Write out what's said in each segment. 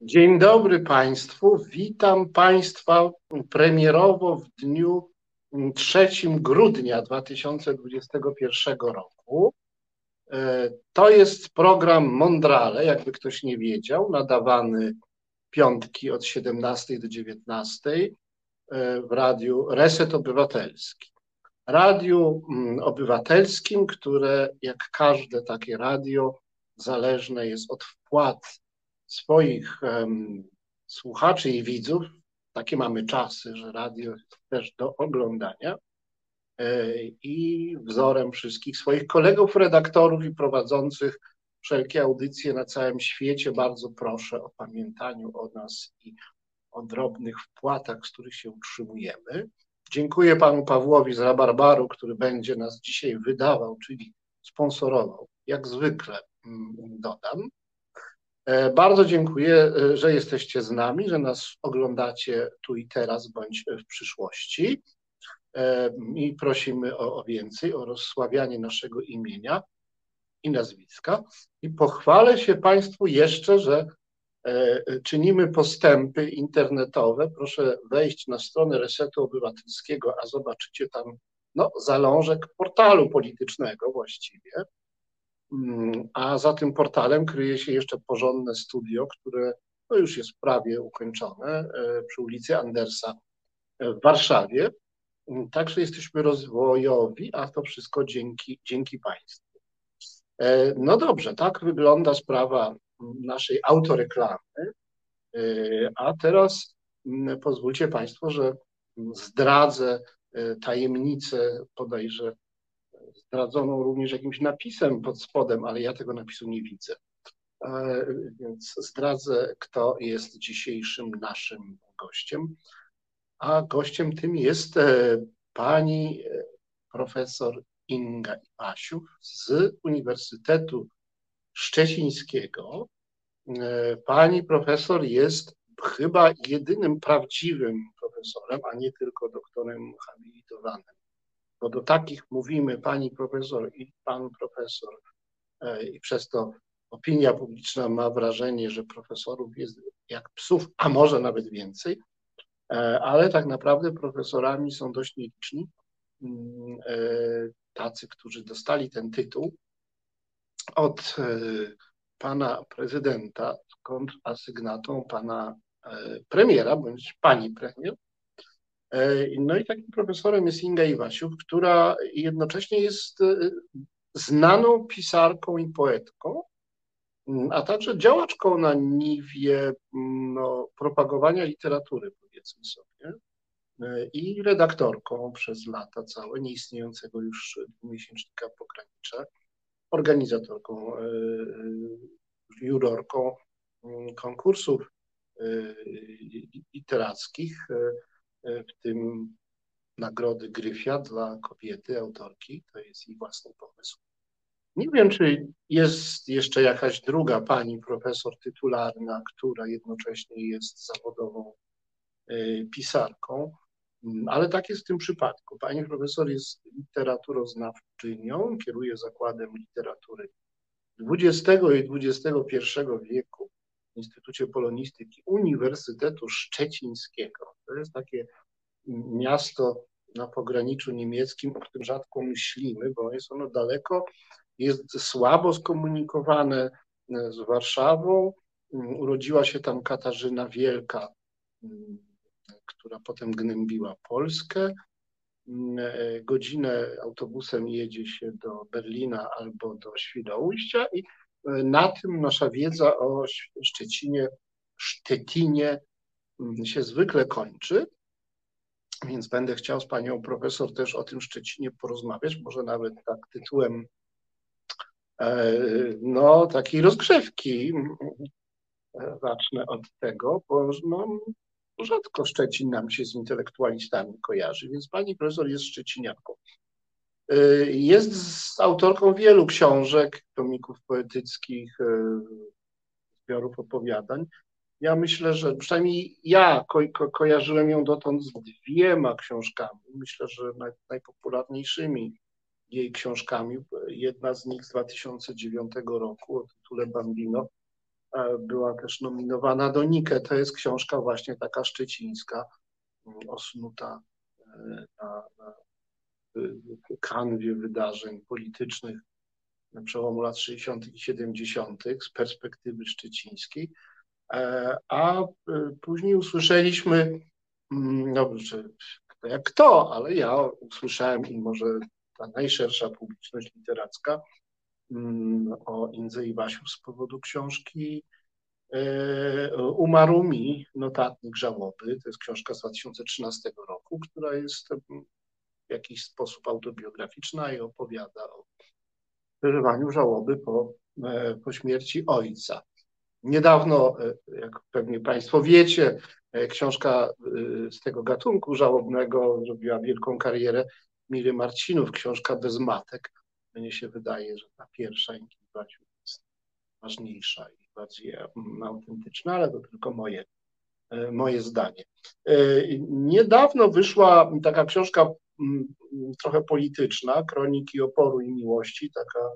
Dzień dobry Państwu. Witam Państwa premierowo w dniu 3 grudnia 2021 roku. E, to jest program Mondrale, jakby ktoś nie wiedział, nadawany piątki od 17 do 19 e, w radiu Reset Obywatelski. Radiu mm, obywatelskim, które jak każde takie radio zależne jest od wpłat swoich um, słuchaczy i widzów. Takie mamy czasy, że radio jest też do oglądania. E, I wzorem wszystkich swoich kolegów, redaktorów i prowadzących wszelkie audycje na całym świecie, bardzo proszę o pamiętaniu o nas i o drobnych wpłatach, z których się utrzymujemy. Dziękuję panu Pawłowi z Rabarbaru, który będzie nas dzisiaj wydawał, czyli sponsorował, jak zwykle mm, dodam. E, bardzo dziękuję, e, że jesteście z nami, że nas oglądacie tu i teraz bądź w przyszłości. E, I prosimy o, o więcej, o rozsławianie naszego imienia i nazwiska. I pochwalę się Państwu jeszcze, że czynimy postępy internetowe. Proszę wejść na stronę Resetu Obywatelskiego, a zobaczycie tam no, zalążek portalu politycznego właściwie a za tym portalem kryje się jeszcze porządne studio, które no już jest prawie ukończone e, przy ulicy Andersa w Warszawie. Także jesteśmy rozwojowi, a to wszystko dzięki, dzięki Państwu. E, no dobrze, tak wygląda sprawa naszej autoreklamy. E, a teraz pozwólcie Państwo, że zdradzę tajemnicę bodajże zdradzoną również jakimś napisem pod spodem, ale ja tego napisu nie widzę. E, więc zdradzę, kto jest dzisiejszym naszym gościem. A gościem tym jest e, pani e, profesor Inga Ipasiów z Uniwersytetu Szczecińskiego. Pani profesor jest chyba jedynym prawdziwym profesorem, a nie tylko doktorem habilitowanym bo do takich mówimy pani profesor i pan profesor. E, i przez to opinia publiczna ma wrażenie, że profesorów jest jak psów, a może nawet więcej, e, ale tak naprawdę profesorami są dość nieliczni. Mm, e, tacy, którzy dostali ten tytuł od pana prezydenta, kontrasygnatą pana premiera bądź pani premier, no i takim profesorem jest Inga Iwasiów, która jednocześnie jest e, znaną pisarką i poetką, mm, a także działaczką na niwie mm, no, propagowania literatury, powiedzmy sobie, e, i redaktorką przez lata całe nieistniejącego już miesięcznika Pogranicza, organizatorką, jurorką mm, konkursów literackich, E, w tym nagrody Gryfia dla kobiety, autorki, to jest jej własny pomysł. Nie wiem, czy jest jeszcze jakaś druga pani profesor tytularna, która jednocześnie jest zawodową e, pisarką, mm, ale tak jest w tym przypadku. Pani profesor jest literaturoznawczynią, kieruje Zakładem Literatury XX i XXI wieku Instytucie Polonistyki Uniwersytetu Szczecińskiego. To jest takie miasto na pograniczu niemieckim, o którym rzadko myślimy, bo jest ono daleko, jest słabo skomunikowane e, z Warszawą. Mm, urodziła się tam Katarzyna Wielka, mm, która potem gnębiła Polskę. Mm, e, godzinę autobusem jedzie się do Berlina albo do Świnoujścia i na tym nasza wiedza o Szczecinie, Szczecinie się zwykle kończy. Więc będę chciał z panią profesor też o tym Szczecinie porozmawiać, może nawet tak tytułem e, no, takiej rozgrzewki. E, zacznę od tego, bo no, rzadko Szczecin nam się z intelektualistami kojarzy, więc pani profesor jest szczecinianką. E, jest z autorką wielu książek, tomików poetyckich, zbiorów opowiadań. Ja myślę, że przynajmniej ja ko ko kojarzyłem ją dotąd z dwiema książkami. Myślę, że naj najpopularniejszymi jej książkami. Jedna z nich z 2009 roku o tytule Bambino była też nominowana do Nike. To jest książka właśnie taka szczecińska, mm, osnuta na, na kanwie wydarzeń politycznych na przełomu lat 60. i 70. z perspektywy szczecińskiej. A później usłyszeliśmy, mm, no, jak kto, ale ja usłyszałem i może ta najszersza publiczność literacka mm, o Indze i Wasiu z powodu książki e, Umarł mi, notatnik żałoby. To jest książka z 2013 roku, która jest w jakiś sposób autobiograficzna i opowiada o przeżywaniu żałoby po, e, po śmierci ojca. Niedawno, e, jak pewnie Państwo wiecie, książka z tego gatunku żałobnego zrobiła wielką karierę Miry Marcinów, książka bez matek. Mnie się wydaje, że ta pierwsza Inkibaciu jest ważniejsza i bardziej mm, autentyczna, ale to tylko moje, e, moje zdanie. E, niedawno wyszła taka książka trochę polityczna, Kroniki oporu i miłości, taka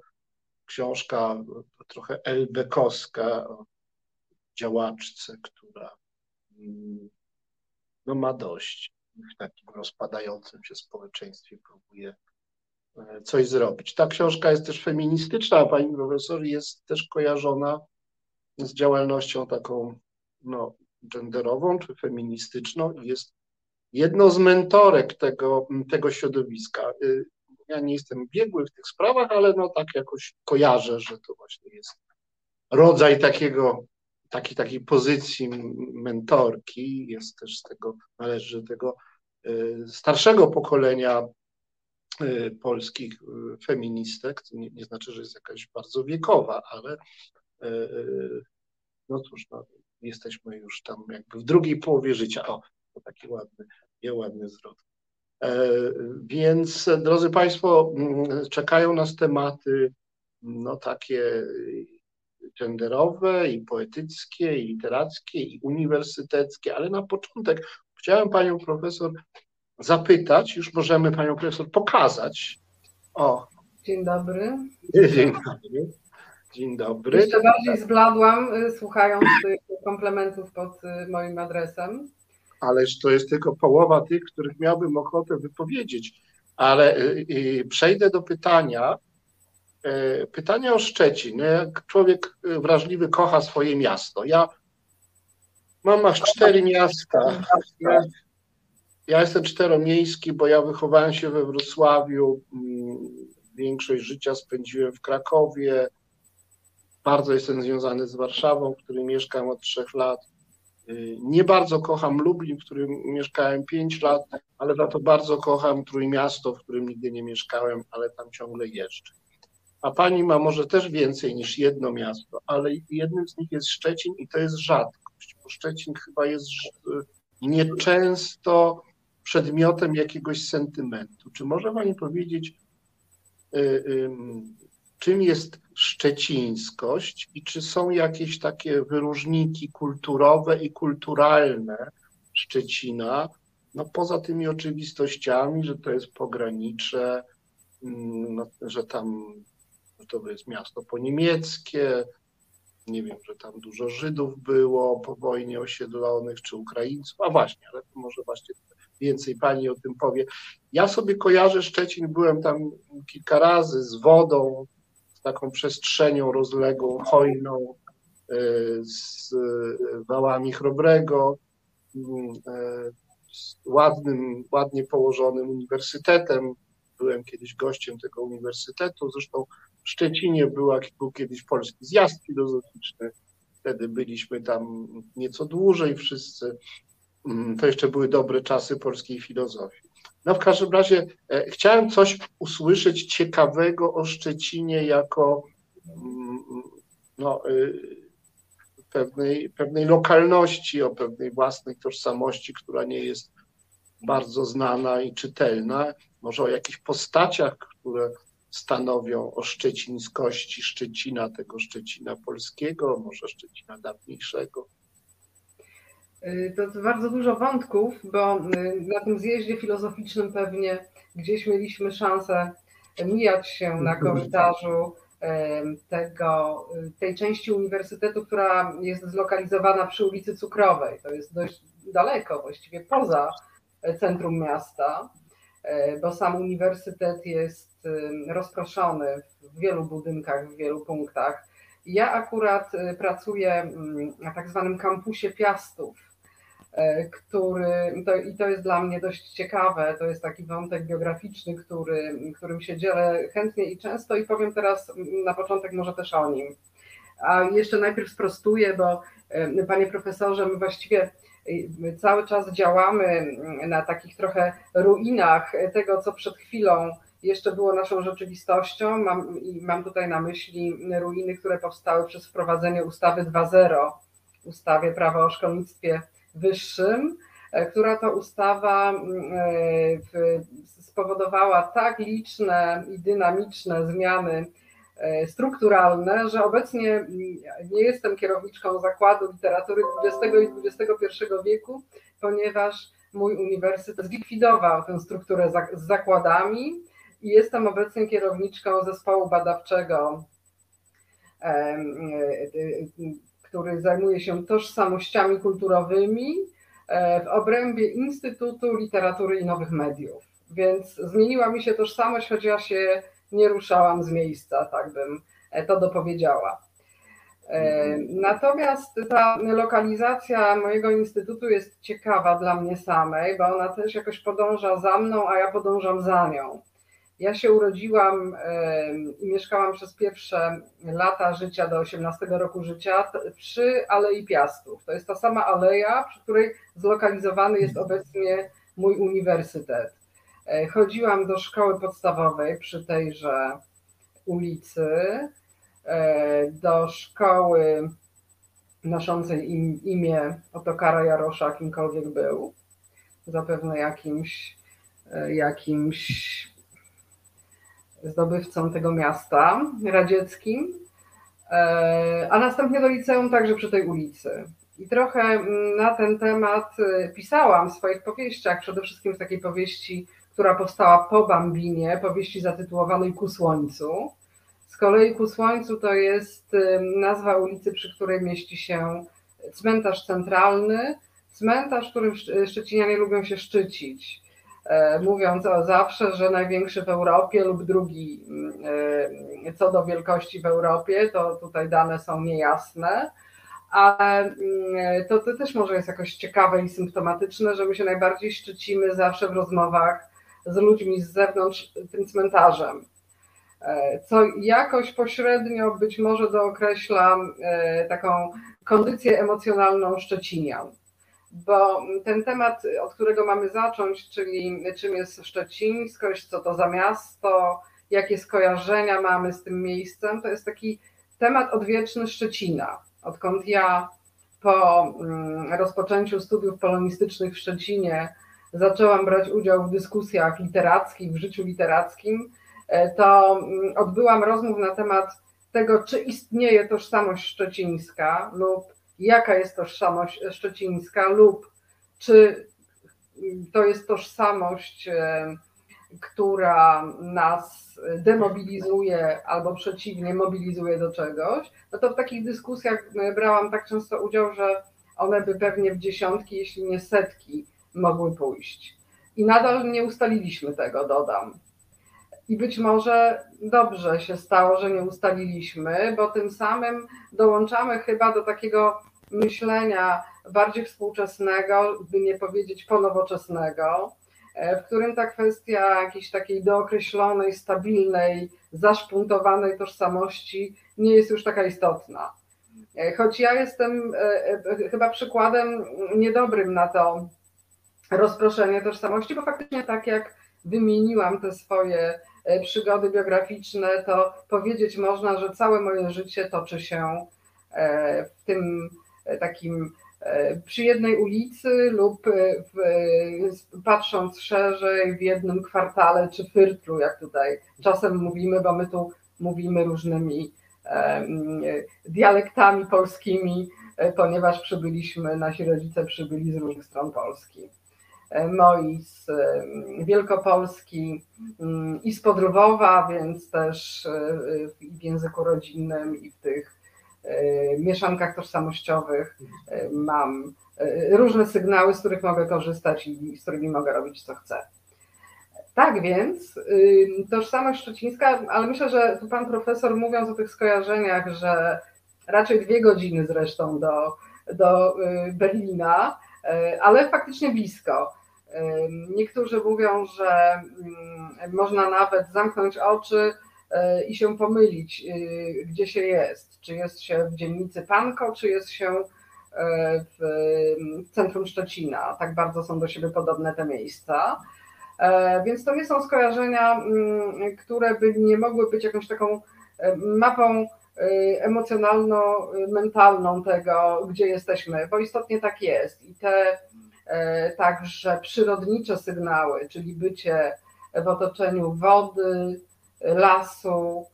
książka trochę elbekowska o działaczce, która mm, no, ma dość w takim rozpadającym się społeczeństwie próbuje e, coś zrobić. Ta książka jest też feministyczna, a pani profesor jest też kojarzona z działalnością taką no, genderową czy feministyczną i jest jedną z mentorek tego, tego środowiska. E, ja nie jestem biegły w tych sprawach, ale no tak jakoś kojarzę, że to właśnie jest rodzaj takiego takiej, takiej pozycji mentorki, jest też z tego, należy do tego y, starszego pokolenia y, polskich y, feministek, to nie, nie znaczy, że jest jakaś bardzo wiekowa, ale no cóż, no, jesteśmy już tam jakby w drugiej połowie życia. O, to taki ładny, ładny zwrot. E, więc, drodzy Państwo, mm, czekają nas tematy no takie genderowe, i poetyckie, i literackie, i uniwersyteckie, ale na początek chciałem panią profesor zapytać, już możemy panią profesor pokazać. O. Dzień dobry. Dzień dobry. Dzień dobry. Jeszcze bardziej zbladłam, y, słuchając tych komplementów pod y, moim adresem. Ależ to jest tylko połowa tych, których miałbym ochotę wypowiedzieć. Ale y, przejdę do pytania, E, pytanie o Szczecin. No, człowiek e, wrażliwy kocha swoje miasto. Ja mam aż cztery miasta. Ja, ja jestem czteromiejski, bo ja wychowałem się we Wrocławiu. Mm, większość życia spędziłem w Krakowie. Bardzo jestem związany z Warszawą, w której mieszkam od trzech lat. E, nie bardzo kocham Lublin, w którym mieszkałem pięć lat, ale za to bardzo kocham Trójmiasto, w którym nigdy nie mieszkałem, ale tam ciągle jeżdżę a pani ma może też więcej niż jedno miasto, ale jednym z nich jest Szczecin i to jest rzadkość, bo Szczecin chyba jest nieczęsto przedmiotem jakiegoś sentymentu. Czy może pani powiedzieć, y, czym jest szczecińskość i czy są jakieś takie wyróżniki kulturowe i kulturalne Szczecina, no poza tymi oczywistościami, że to jest pogranicze, mm, no, że tam to jest miasto poniemieckie, nie wiem, że tam dużo Żydów było po wojnie osiedlonych, czy Ukraińców, a właśnie, ale może właśnie więcej pani o tym powie. Ja sobie kojarzę Szczecin, byłem tam kilka razy z wodą, taką przestrzenią rozległą, hojną, e, z wałami chrobrego, mm, e, z ładnym, ładnie położonym uniwersytetem. Byłem kiedyś gościem tego uniwersytetu, zresztą w Szczecinie była, był kiedyś polski zjazd filozoficzny. Wtedy byliśmy tam nieco dłużej wszyscy. Mm, to jeszcze były dobre czasy polskiej filozofii. No w każdym razie e, chciałem coś usłyszeć ciekawego o Szczecinie jako mm, no, y, pewnej, pewnej lokalności, o pewnej własnej tożsamości, która nie jest bardzo znana i czytelna. Może o jakichś postaciach, które stanowią o szczecińskości Szczecina, tego Szczecina polskiego, może Szczecina dawniejszego. Y, to bardzo dużo wątków, bo y, na tym zjeździe filozoficznym pewnie gdzieś mieliśmy szansę mijać się na korytarzu tego, tej części uniwersytetu, która jest zlokalizowana przy ulicy Cukrowej. To jest dość daleko, właściwie poza centrum miasta, bo sam uniwersytet jest rozproszony w wielu budynkach, w wielu punktach. Ja akurat pracuję mm, na tak zwanym kampusie Piastów, E, który, to, i to jest dla mnie dość ciekawe, to jest taki wątek biograficzny, który, którym się dzielę chętnie i często i powiem teraz na początek może też o nim. A jeszcze najpierw sprostuję, bo e, panie profesorze, my właściwie e, cały czas działamy na takich trochę ruinach tego, co przed chwilą jeszcze było naszą rzeczywistością. Mam, i mam tutaj na myśli ruiny, które powstały przez wprowadzenie ustawy 2.0, ustawie prawa o szkolnictwie wyższym, e, która to ustawa mm, e, spowodowała tak liczne i dynamiczne zmiany e, strukturalne, że obecnie mm, nie jestem kierowniczką Zakładu Literatury XX i XXI wieku, ponieważ mój uniwersytet zlikwidował tę strukturę z zakładami i jestem obecnie kierowniczką zespołu badawczego który zajmuje się tożsamościami kulturowymi e, w obrębie Instytutu Literatury i Nowych Mediów. Więc zmieniła mi się tożsamość, choć ja się nie ruszałam z miejsca, tak bym e, to dopowiedziała. E, natomiast ta lokalizacja mojego instytutu jest ciekawa dla mnie samej, bo ona też jakoś podąża za mną, a ja podążam za nią. Ja się urodziłam i mieszkałam przez pierwsze lata życia do 18 roku życia przy Alei Piastów. To jest ta sama aleja, przy której zlokalizowany jest obecnie mój uniwersytet. E, chodziłam do szkoły podstawowej przy tejże ulicy, e, do szkoły noszącej im, imię Otokara Jarosza, kimkolwiek był, zapewne jakimś, e, jakimś zdobywcą tego miasta radzieckim, e, a następnie do liceum także przy tej ulicy. I trochę mm, na ten temat e, pisałam w swoich powieściach, przede wszystkim w takiej powieści, która powstała po Bambinie, powieści zatytułowanej Ku Słońcu. Z kolei Ku Słońcu to jest e, nazwa ulicy, przy której mieści się cmentarz centralny, cmentarz, którym Szczecinianie lubią się szczycić. E, mówiąc o zawsze, że największy w Europie lub drugi mm, e, co do wielkości w Europie, to tutaj dane są niejasne, ale mm, to, to też może jest jakoś ciekawe i symptomatyczne, że my się najbardziej szczycimy zawsze w rozmowach z ludźmi z zewnątrz tym cmentarzem. E, co jakoś pośrednio być może dookreśla taką kondycję emocjonalną Szczecinian bo ten temat, od którego mamy zacząć, czyli czym jest Szczecińskość, co to za miasto, jakie skojarzenia mamy z tym miejscem, to jest taki temat odwieczny Szczecina. Odkąd ja po mm, rozpoczęciu studiów polonistycznych w Szczecinie zaczęłam brać udział w dyskusjach literackich, w życiu literackim, e, to mm, odbyłam rozmów na temat tego, czy istnieje tożsamość szczecińska lub jaka jest tożsamość szczecińska lub czy to jest tożsamość, e, która nas demobilizuje albo przeciwnie mobilizuje do czegoś, no to w takich dyskusjach brałam tak często udział, że one by pewnie w dziesiątki, jeśli nie setki mogły pójść. I nadal nie ustaliliśmy tego, dodam. I być może dobrze się stało, że nie ustaliliśmy, bo tym samym dołączamy chyba do takiego myślenia bardziej współczesnego, by nie powiedzieć ponowoczesnego, e, w którym ta kwestia jakiejś takiej dookreślonej, stabilnej, zaszpuntowanej tożsamości nie jest już taka istotna. E, choć ja jestem e, chyba przykładem niedobrym na to rozproszenie tożsamości, bo faktycznie tak jak wymieniłam te swoje przygody biograficzne, to powiedzieć można, że całe moje życie toczy się w tym takim e, przy jednej ulicy lub e, w, patrząc szerzej w jednym kwartale czy fyrtlu, jak tutaj czasem mówimy, bo my tu mówimy różnymi e, dialektami polskimi, ponieważ przybyliśmy, nasi rodzice przybyli z różnych stron Polski. moi z Wielkopolski i z Podrówowa, więc też w języku rodzinnym i w tych mieszankach tożsamościowych mam różne sygnały, z których mogę korzystać i z którymi mogę robić co chcę. Tak więc tożsamość szczecińska, ale myślę, że tu pan profesor mówiąc o tych skojarzeniach, że raczej dwie godziny zresztą do, do y, Berlina, y, ale faktycznie blisko. Niektórzy mówią, że można nawet zamknąć oczy y, i się pomylić, gdzie się jest. Czy jest się w dzielnicy Panko, czy jest się w centrum Szczecina. Tak bardzo są do siebie podobne te miejsca. E, więc to nie są skojarzenia, mm, które by nie mogły być jakąś taką e, mapą e, emocjonalno-mentalną tego, gdzie jesteśmy, bo istotnie tak jest. I te także przyrodnicze sygnały, czyli bycie w otoczeniu wody, lasu,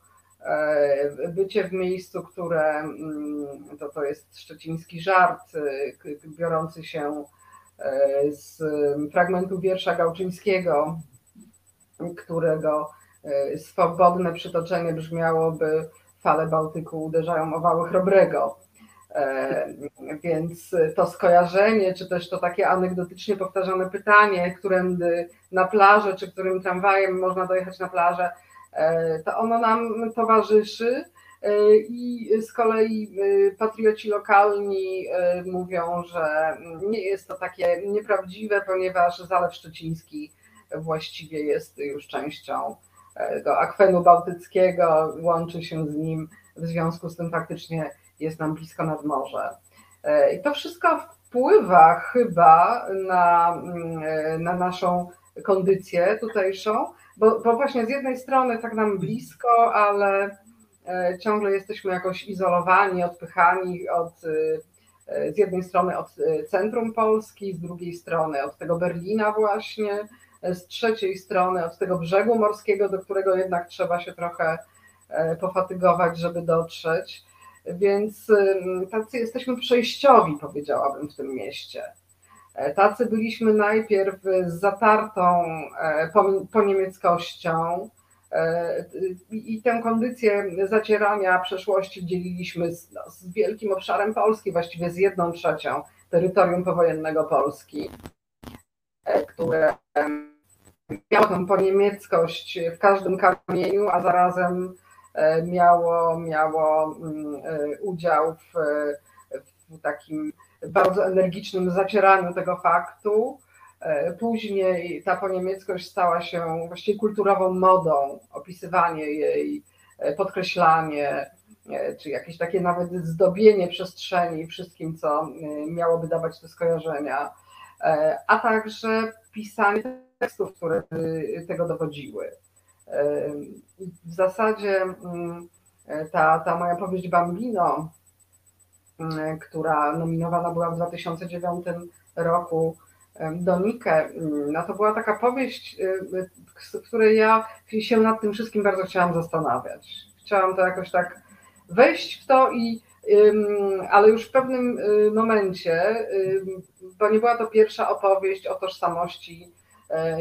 bycie w miejscu, które mm, to, to jest szczeciński żart, biorący się E, z fragmentu wiersza Gałczyńskiego, którego e, swobodne przytoczenie brzmiałoby fale Bałtyku uderzają o wały chrobrego. E, więc to skojarzenie, czy też to takie anegdotycznie powtarzane pytanie, którędy na plażę, czy którym tramwajem można dojechać na plażę, to ono nam towarzyszy E, I z kolei e, patrioci lokalni e, mówią, że nie jest to takie nieprawdziwe, ponieważ Zalew Szczeciński właściwie jest już częścią tego akwenu bałtyckiego, łączy się z nim, w związku z tym faktycznie jest nam blisko nad morze. I to wszystko wpływa chyba na, mm, na naszą kondycję tutejszą, bo, bo właśnie z jednej strony tak nam blisko, ale E, ciągle jesteśmy jakoś izolowani, odpychani od, e, z jednej strony od e, centrum Polski, z drugiej strony od tego Berlina właśnie, z trzeciej strony od tego brzegu morskiego, do którego jednak trzeba się trochę pofatygować, żeby dotrzeć. Więc tacy jesteśmy przejściowi, powiedziałabym, w tym mieście. Tacy byliśmy najpierw z zatartą po niemieckością, E, I tę kondycję zacierania przeszłości dzieliliśmy z, no, z wielkim obszarem Polski, właściwie z jedną trzecią terytorium powojennego Polski, e, które miało tę poniemieckość w każdym kamieniu, a zarazem e, miało, miało mm, udział w, w takim bardzo energicznym zacieraniu tego faktu E, później ta poniemieckość stała się właściwie kulturową modą, opisywanie jej, e, podkreślanie, e, czy jakieś takie nawet zdobienie przestrzeni wszystkim, co miałoby dawać te skojarzenia, a także pisanie tekstów, które tego dowodziły. W zasadzie mm, ta, ta moja powieść Bambino, która nominowana była w 2009 roku Donikę, mm, no to była taka powieść, y, y, w której ja się nad tym wszystkim bardzo chciałam zastanawiać. Chciałam to jakoś tak wejść w to i ale już w pewnym y, momencie, bo nie była to pierwsza opowieść o tożsamości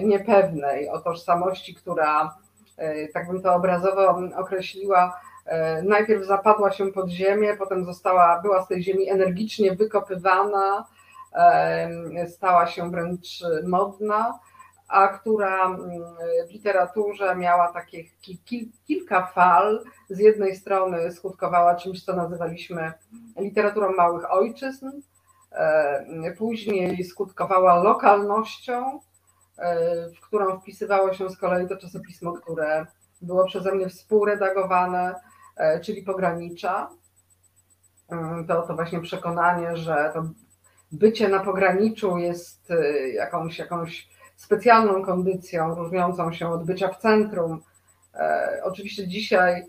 niepewnej, o tożsamości, która, tak bym to obrazowo określiła, najpierw zapadła się pod ziemię, potem została, była z tej ziemi energicznie wykopywana, stała się wręcz modna, a która mm, w literaturze miała takich kilka fal. Z jednej strony skutkowała czymś, co nazywaliśmy literaturą małych ojczyzn, później skutkowała lokalnością, w którą wpisywało się z kolei to czasopismo, które było przeze mnie współredagowane, czyli pogranicza. To, to właśnie przekonanie, że to bycie na pograniczu jest y, jakąś, jakąś specjalną kondycją, różniącą się od bycia w centrum. E, oczywiście dzisiaj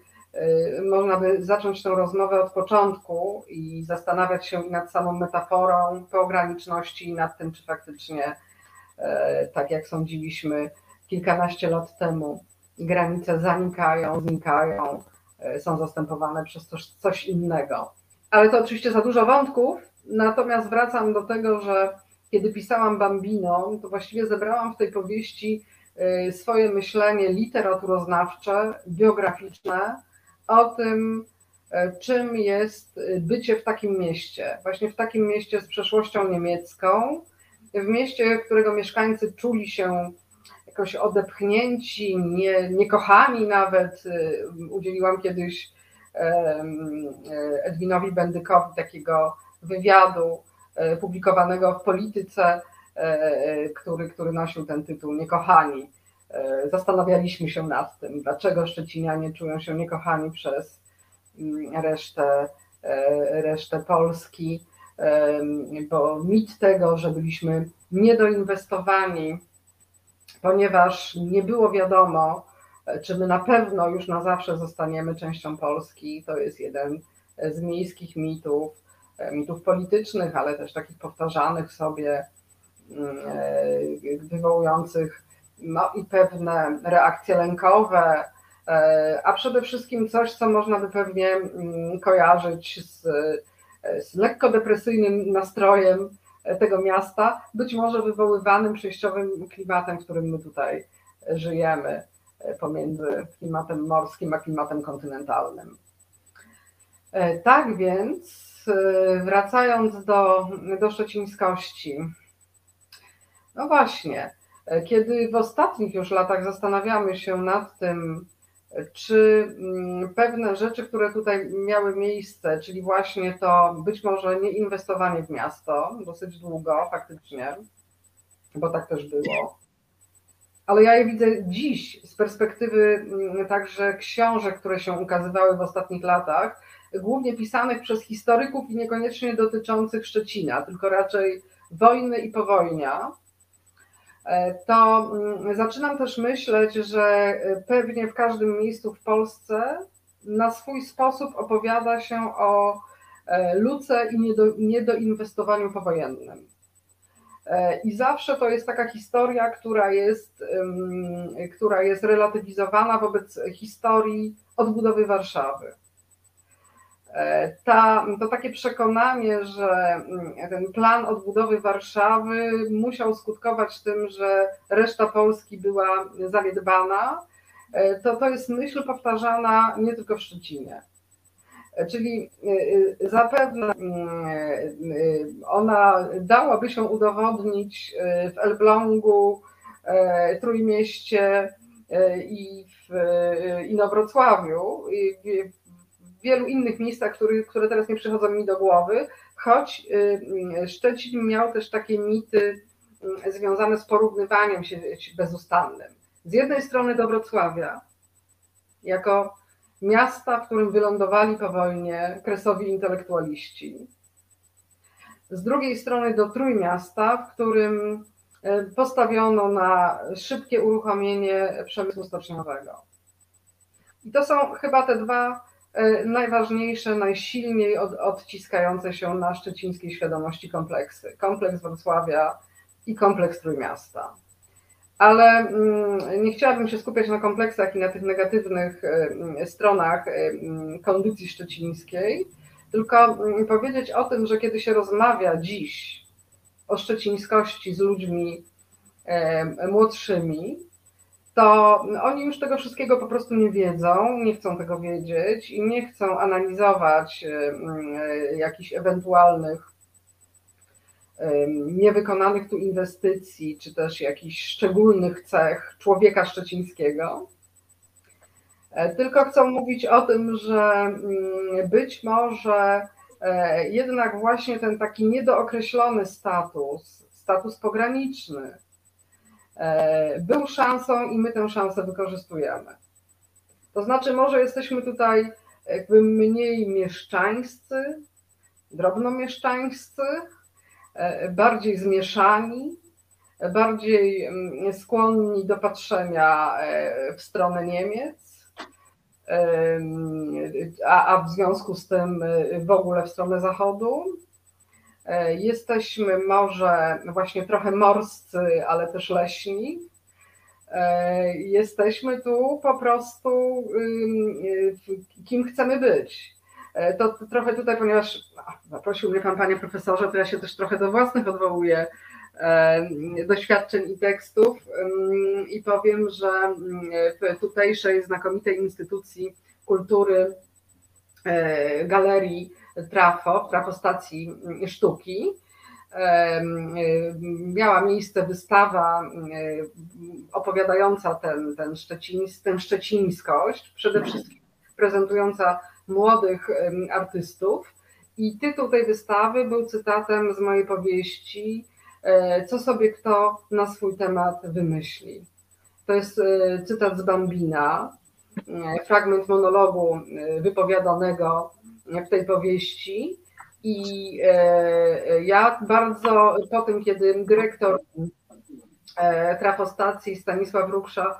można by zacząć tę rozmowę od początku i zastanawiać się nad samą metaforą pograniczności i nad tym, czy faktycznie, e, tak jak sądziliśmy kilkanaście lat temu, granice zanikają, znikają, e, są zastępowane przez coś innego. Ale to oczywiście za dużo wątków, Natomiast wracam do tego, że kiedy pisałam Bambino, to właściwie zebrałam w tej powieści swoje myślenie literaturoznawcze, biograficzne o tym, czym jest bycie w takim mieście. Właśnie w takim mieście z przeszłością niemiecką, w mieście, którego mieszkańcy czuli się jakoś odepchnięci, nie, niekochani nawet. Udzieliłam kiedyś Edwinowi Bendykowi takiego wywiadu e, publikowanego w Polityce, e, który, który nosił ten tytuł Niekochani. E, zastanawialiśmy się nad tym, dlaczego Szczecinianie czują się niekochani przez mm, resztę, resztę Polski, bo mit tego, że byliśmy niedoinwestowani, ponieważ nie było wiadomo, czy my na pewno już na zawsze zostaniemy częścią Polski. To jest jeden z miejskich mitów, e, mitów politycznych, ale też takich powtarzanych sobie, mm, e, wywołujących no, i pewne reakcje lękowe, e, a przede wszystkim coś, co można by pewnie mm, kojarzyć z, z lekko depresyjnym nastrojem tego miasta, być może wywoływanym przejściowym klimatem, w którym my tutaj żyjemy pomiędzy klimatem morskim a klimatem kontynentalnym. E, tak więc, e, wracając do, do szczecińskości, no właśnie, e, kiedy w ostatnich już latach zastanawiamy się nad tym, czy mm, pewne rzeczy, które tutaj miały miejsce, czyli właśnie to być może nie inwestowanie w miasto dosyć długo faktycznie, bo tak też było, ale ja je widzę dziś z perspektywy mm, także książek, które się ukazywały w ostatnich latach, głównie pisanych przez historyków i niekoniecznie dotyczących Szczecina, tylko raczej wojny i powojnia, to mm, zaczynam też myśleć, że e, pewnie w każdym miejscu w Polsce na swój sposób opowiada się o e, luce i niedoinwestowaniu powojennym. E, I zawsze to jest taka historia, która jest, która jest relatywizowana wobec historii odbudowy Warszawy. E, ta, to takie przekonanie, że mm, ten plan odbudowy Warszawy musiał skutkować tym, że reszta Polski była zaniedbana, e, to, to jest myśl powtarzana nie tylko w Szczecinie. Czyli y, y, zapewne y, ona dałaby się udowodnić w Elblągu, Trójmieście i w Inowrocławiu wielu innych miejscach, które, teraz nie przychodzą mi do głowy, choć Szczecin miał też takie mity związane z porównywaniem się bezustannym. Z jednej strony do Wrocławia, jako miasta, w którym wylądowali po wojnie kresowi intelektualiści. Z drugiej strony do Trójmiasta, w którym postawiono na szybkie uruchomienie przemysłu stoczniowego. I to są chyba te dwa najważniejsze, najsilniej od, odciskające się na szczecińskiej świadomości kompleksy. Kompleks Wrocławia i kompleks Trójmiasta ale mm, nie chciałabym się skupiać na kompleksach i na tych negatywnych y, stronach y, kondycji szczecińskiej, tylko mm, powiedzieć o tym, że kiedy się rozmawia dziś o szczecińskości z ludźmi młodszymi, to oni już tego wszystkiego po prostu nie wiedzą, nie chcą tego wiedzieć i nie chcą analizować y, jakichś ewentualnych niewykonanych tu inwestycji, czy też jakichś szczególnych cech człowieka szczecińskiego. E, tylko chcą mówić o tym, że mm, być może e, jednak właśnie ten taki niedookreślony status, status pograniczny, był szansą i my tę szansę wykorzystujemy. To znaczy, może jesteśmy tutaj jakby mniej mieszczańscy, drobnomieszczańscy, E, bardziej zmieszani, bardziej mm, skłonni do patrzenia e, w stronę Niemiec, a, w związku z tym e, w ogóle w stronę Zachodu. Jesteśmy może właśnie trochę morscy, ale też leśni. Jesteśmy tu po prostu kim chcemy być. E, to, trochę tutaj, ponieważ zaprosił mnie pan, panie profesorze, to ja się też trochę do własnych odwołuję doświadczeń i tekstów i powiem, że w tutejszej znakomitej instytucji kultury galerii Trafo, Trafostacji Sztuki, miała miejsce wystawa opowiadająca ten, ten szczecińs, tę szczecińskość, przede wszystkim prezentująca młodych artystów. I tytuł tej wystawy był cytatem z mojej powieści e, Co sobie kto na swój temat wymyśli. To jest e, cytat z Bambina, e, fragment monologu wypowiadanego w tej powieści. I ja bardzo po tym, kiedy dyrektor trafostacji Stanisław Ruksza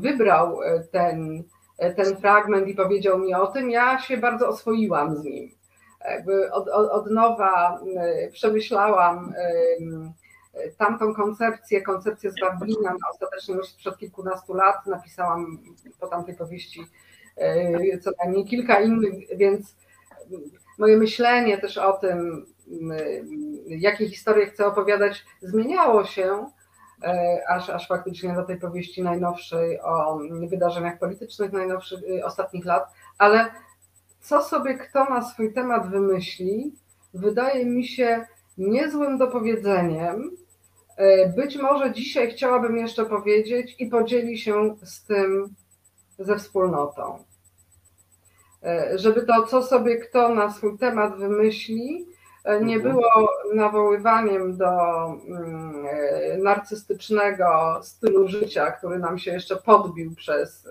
wybrał ten, ten fragment i powiedział mi o tym, ja się bardzo oswoiłam z nim jakby od, od, od nowa przemyślałam tamtą koncepcję, koncepcję z Bablina, ostatecznie już sprzed kilkunastu lat napisałam po tamtej powieści co najmniej kilka innych, więc moje myślenie też o tym, jakie historie chcę opowiadać, zmieniało się, aż, aż faktycznie do tej powieści najnowszej o wydarzeniach politycznych najnowszych ostatnich lat, ale co sobie kto na swój temat wymyśli, wydaje mi się niezłym dopowiedzeniem. E, być może dzisiaj chciałabym jeszcze powiedzieć i podzieli się z tym ze wspólnotą. E, żeby to, co sobie kto na swój temat wymyśli, e, nie mhm. było nawoływaniem do mm, narcystycznego stylu życia, który nam się jeszcze podbił przez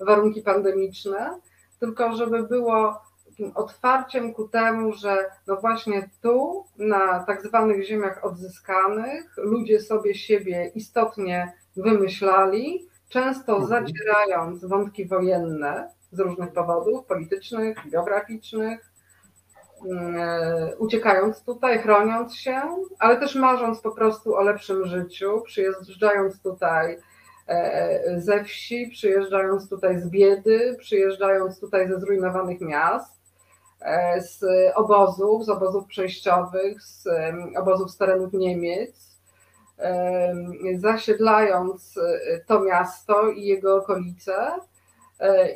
warunki pandemiczne, tylko żeby było takim otwarciem ku temu, że no właśnie tu, na tak zwanych ziemiach odzyskanych, ludzie sobie siebie istotnie wymyślali, często mhm. zacierając wątki wojenne z różnych powodów politycznych, geograficznych, mm, e, uciekając tutaj, chroniąc się, ale też marząc po prostu o lepszym życiu, przyjeżdżając tutaj E, ze wsi, przyjeżdżając tutaj z biedy, przyjeżdżając tutaj ze zrujnowanych miast, e, z obozów, z obozów przejściowych, z obozów z terenów Niemiec, zasiedlając e, to miasto i jego okolice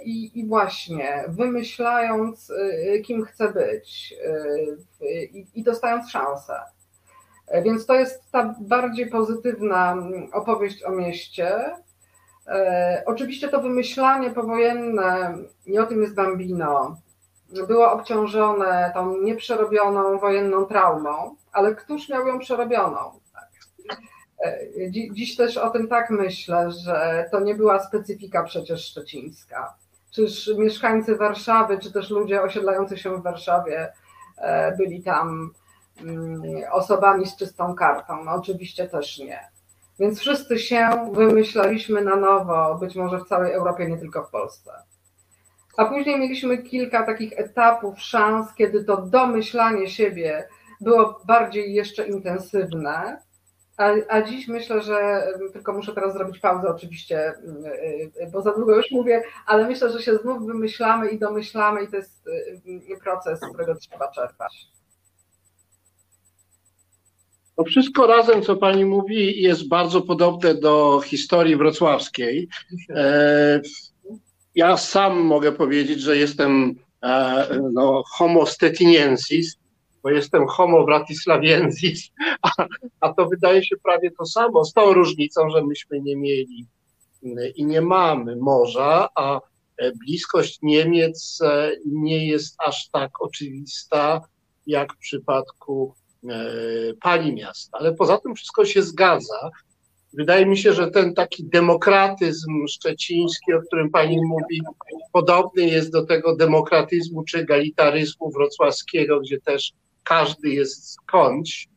i, i właśnie wymyślając, kim chce być i, i dostając szansę. E, więc to jest ta bardziej pozytywna opowieść o mieście. E, oczywiście to wymyślanie powojenne, i o tym jest Bambino, było obciążone tą nieprzerobioną wojenną traumą, ale któż miał ją przerobioną? E, dziś też o tym tak myślę, że to nie była specyfika przecież szczecińska. Czyż mieszkańcy Warszawy, czy też ludzie osiedlający się w Warszawie byli tam Mm, osobami z czystą kartą? No oczywiście też nie. Więc wszyscy się wymyślaliśmy na nowo, być może w całej Europie, nie tylko w Polsce. A później mieliśmy kilka takich etapów, szans, kiedy to domyślanie siebie było bardziej jeszcze intensywne. A, a dziś myślę, że tylko muszę teraz zrobić pauzę, oczywiście, bo za długo już mówię, ale myślę, że się znów wymyślamy i domyślamy, i to jest proces, z którego trzeba czerpać. To wszystko razem, co pani mówi, jest bardzo podobne do historii wrocławskiej. E, ja sam mogę powiedzieć, że jestem e, no, homo stetiniensis, bo jestem homo bratislaviensis, a, a to wydaje się prawie to samo, z tą różnicą, że myśmy nie mieli i nie mamy morza, a bliskość Niemiec nie jest aż tak oczywista jak w przypadku E, pali miasta. Ale poza tym wszystko się zgadza. Wydaje mi się, że ten taki demokratyzm szczeciński, o którym pani mówi, podobny jest do tego demokratyzmu czy egalitaryzmu wrocławskiego, gdzie też każdy jest skądś.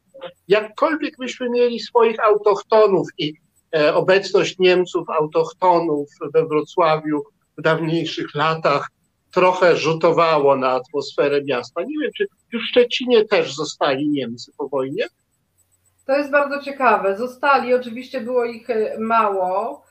Jakkolwiek byśmy mieli swoich autochtonów i e, obecność Niemców autochtonów we Wrocławiu w dawniejszych latach trochę rzutowało na atmosferę miasta. Nie wiem, czy w Szczecinie też zostali Niemcy po wojnie? To jest bardzo ciekawe. Zostali, oczywiście było ich e, mało.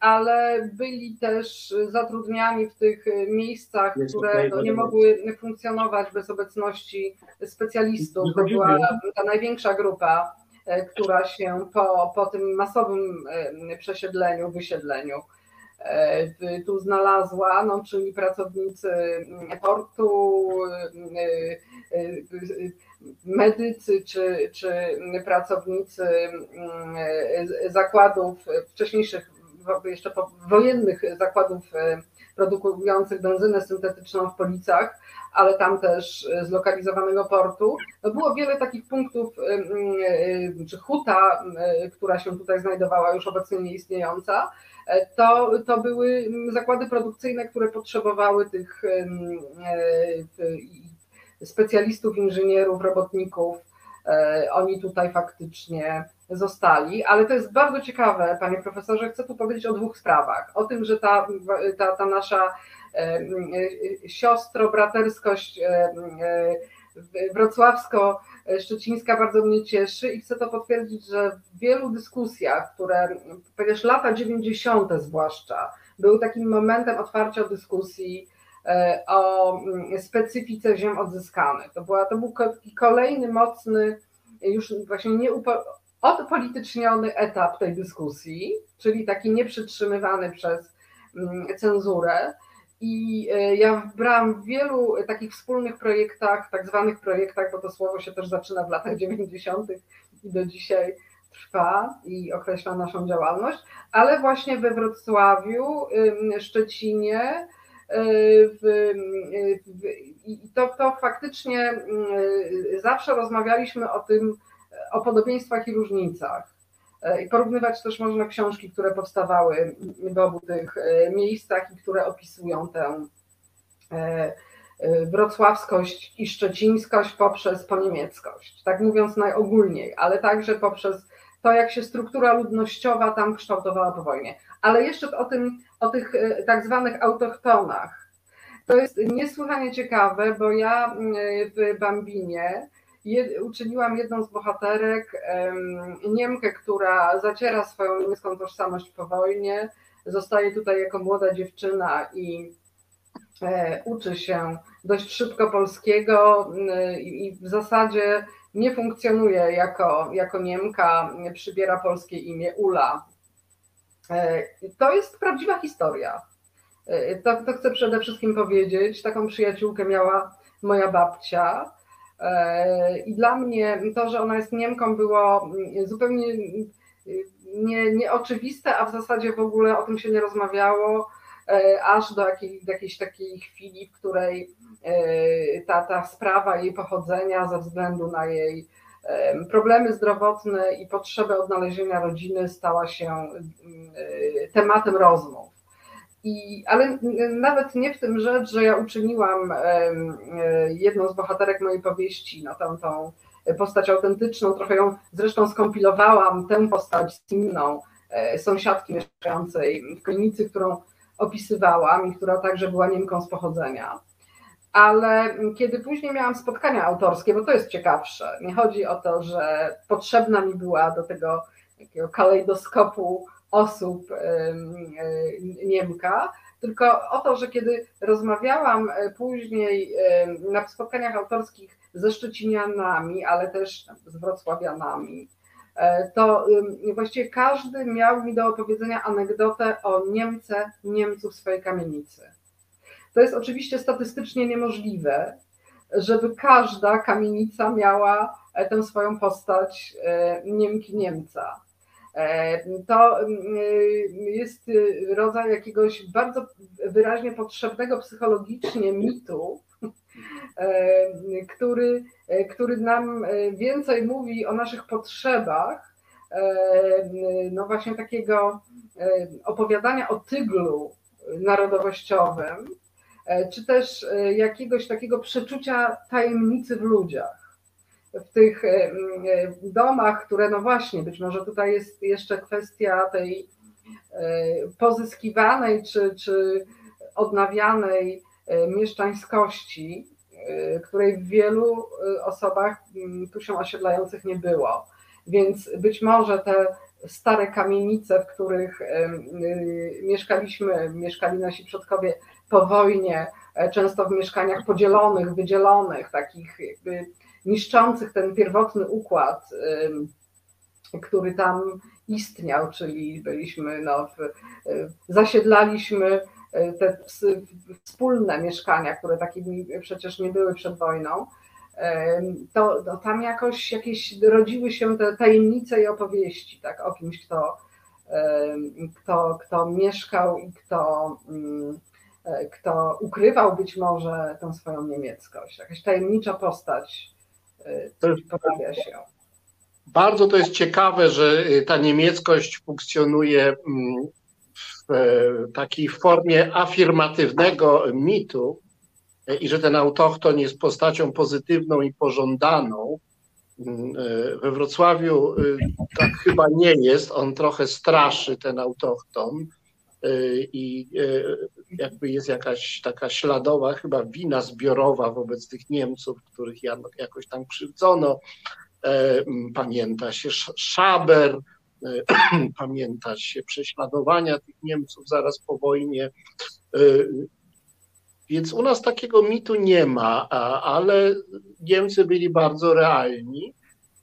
Ale byli też zatrudniani w tych miejscach, które no, nie mogły funkcjonować bez obecności specjalistów. To była ta największa grupa, e, która się po, po tym masowym przesiedleniu, wysiedleniu e, tu znalazła, no, czyli pracownicy portu, e, medycy czy, czy pracownicy mm, zakładów wcześniejszych, jeszcze wojennych zakładów e, produkujących benzynę syntetyczną w Policach, ale tam też zlokalizowanego portu. No było wiele takich punktów, e, e, czy huta, która się tutaj znajdowała, już obecnie nieistniejąca, to, to były zakłady produkcyjne, które potrzebowały tych specjalistów, inżynierów, robotników. E, oni tutaj faktycznie zostali, ale to jest bardzo ciekawe, panie profesorze. Chcę tu powiedzieć o dwóch sprawach. O tym, że ta, ta, ta nasza e, siostro-braterskość e, wrocławsko-szczecińska bardzo mnie cieszy i chcę to potwierdzić, że w wielu dyskusjach, które, ponieważ lata 90. zwłaszcza, były takim momentem otwarcia dyskusji o mm, specyfice ziem odzyskanych. To, była, to był kolejny mocny, już właśnie nie odpolityczniony etap tej dyskusji, czyli taki nieprzytrzymywany przez mm, cenzurę. I e, ja brałam w wielu takich wspólnych projektach, tak zwanych projektach, bo to słowo się też zaczyna w latach 90. i do dzisiaj trwa i określa naszą działalność, ale właśnie we Wrocławiu, Szczecinie, I to, to faktycznie mm, zawsze rozmawialiśmy o tym, o podobieństwach i różnicach. E, I porównywać też można książki, które powstawały w obu tych e, miejscach i które opisują tę wrocławskość i szczecińskość poprzez poniemieckość, tak mówiąc najogólniej, ale także poprzez to, jak się struktura ludnościowa tam kształtowała po wojnie. Ale jeszcze o tym, o tych e, tak zwanych autochtonach. To jest niesłychanie ciekawe, bo ja w Bambinie uczyniłam jedną z bohaterek Niemkę, która zaciera swoją niemiecką tożsamość po wojnie, zostaje tutaj jako młoda dziewczyna i e, uczy się dość szybko polskiego i w zasadzie nie funkcjonuje jako, jako Niemka, przybiera polskie imię Ula. E, to jest prawdziwa historia. E, to, to chcę przede wszystkim powiedzieć. Taką przyjaciółkę miała moja babcia. E, I dla mnie to, że ona jest Niemką, było zupełnie nie, nieoczywiste, a w zasadzie w ogóle o tym się nie rozmawiało, aż do, jakiej, do jakiejś takiej chwili, w której ta, ta sprawa jej pochodzenia ze względu na jej problemy zdrowotne i potrzebę odnalezienia rodziny stała się tematem rozmów. I, ale nawet nie w tym rzecz, że ja uczyniłam jedną z bohaterek mojej powieści, tą, tą postać autentyczną, trochę ją zresztą skompilowałam, tę postać z inną e, sąsiadki mieszkającej w klinicy, którą opisywałam i która także była Niemką z pochodzenia ale kiedy później miałam spotkania autorskie, bo to jest ciekawsze, nie chodzi o to, że potrzebna mi była do tego takiego kalejdoskopu osób Niemka, tylko o to, że kiedy rozmawiałam e, później na spotkaniach autorskich ze Szczecinianami, ale też z Wrocławianami, e, to właściwie każdy miał mi do opowiedzenia anegdotę o Niemce, Niemców swojej kamienicy. To jest oczywiście statystycznie niemożliwe, żeby każda kamienica miała e, tę swoją postać e, Niemki Niemca. E, to jest rodzaj jakiegoś bardzo wyraźnie potrzebnego psychologicznie mitu, który, który nam więcej mówi o naszych potrzebach, no właśnie takiego opowiadania o tyglu narodowościowym, czy też e, jakiegoś takiego przeczucia tajemnicy w ludziach. W tych e, domach, które, no właśnie, być może tutaj jest jeszcze kwestia tej pozyskiwanej czy, czy odnawianej mieszczańskości, której w wielu osobach tu się osiedlających nie było. Więc być może te stare kamienice, w których mieszkaliśmy, mieszkali nasi przodkowie po wojnie, często w mieszkaniach podzielonych, wydzielonych, takich jakby niszczących ten pierwotny układ, który tam istniał, czyli byliśmy, no, zasiedlaliśmy e, te wspólne mieszkania, które takimi przecież nie były przed wojną, to, to tam jakoś jakieś rodziły się te tajemnice i opowieści tak, o kimś, kto, kto, kto mieszkał i kto, mm, e, kto ukrywał być może tą swoją niemieckość. Jakaś tajemnicza postać e, pojawia się. Bardzo to jest ciekawe, że y, ta niemieckość funkcjonuje mm, w e, takiej formie afirmatywnego mitu i że ten autochton jest postacią pozytywną i pożądaną. Mm, e, we Wrocławiu tak chyba nie jest. On trochę straszy ten autochton i jakby jest jakaś taka śladowa chyba wina zbiorowa wobec tych Niemców, których jakoś tam krzywdzono. E, pamięta się Szaber, e, pamięta się prześladowania tych Niemców zaraz po wojnie. E, więc u nas takiego mitu nie ma, ale Niemcy byli bardzo realni.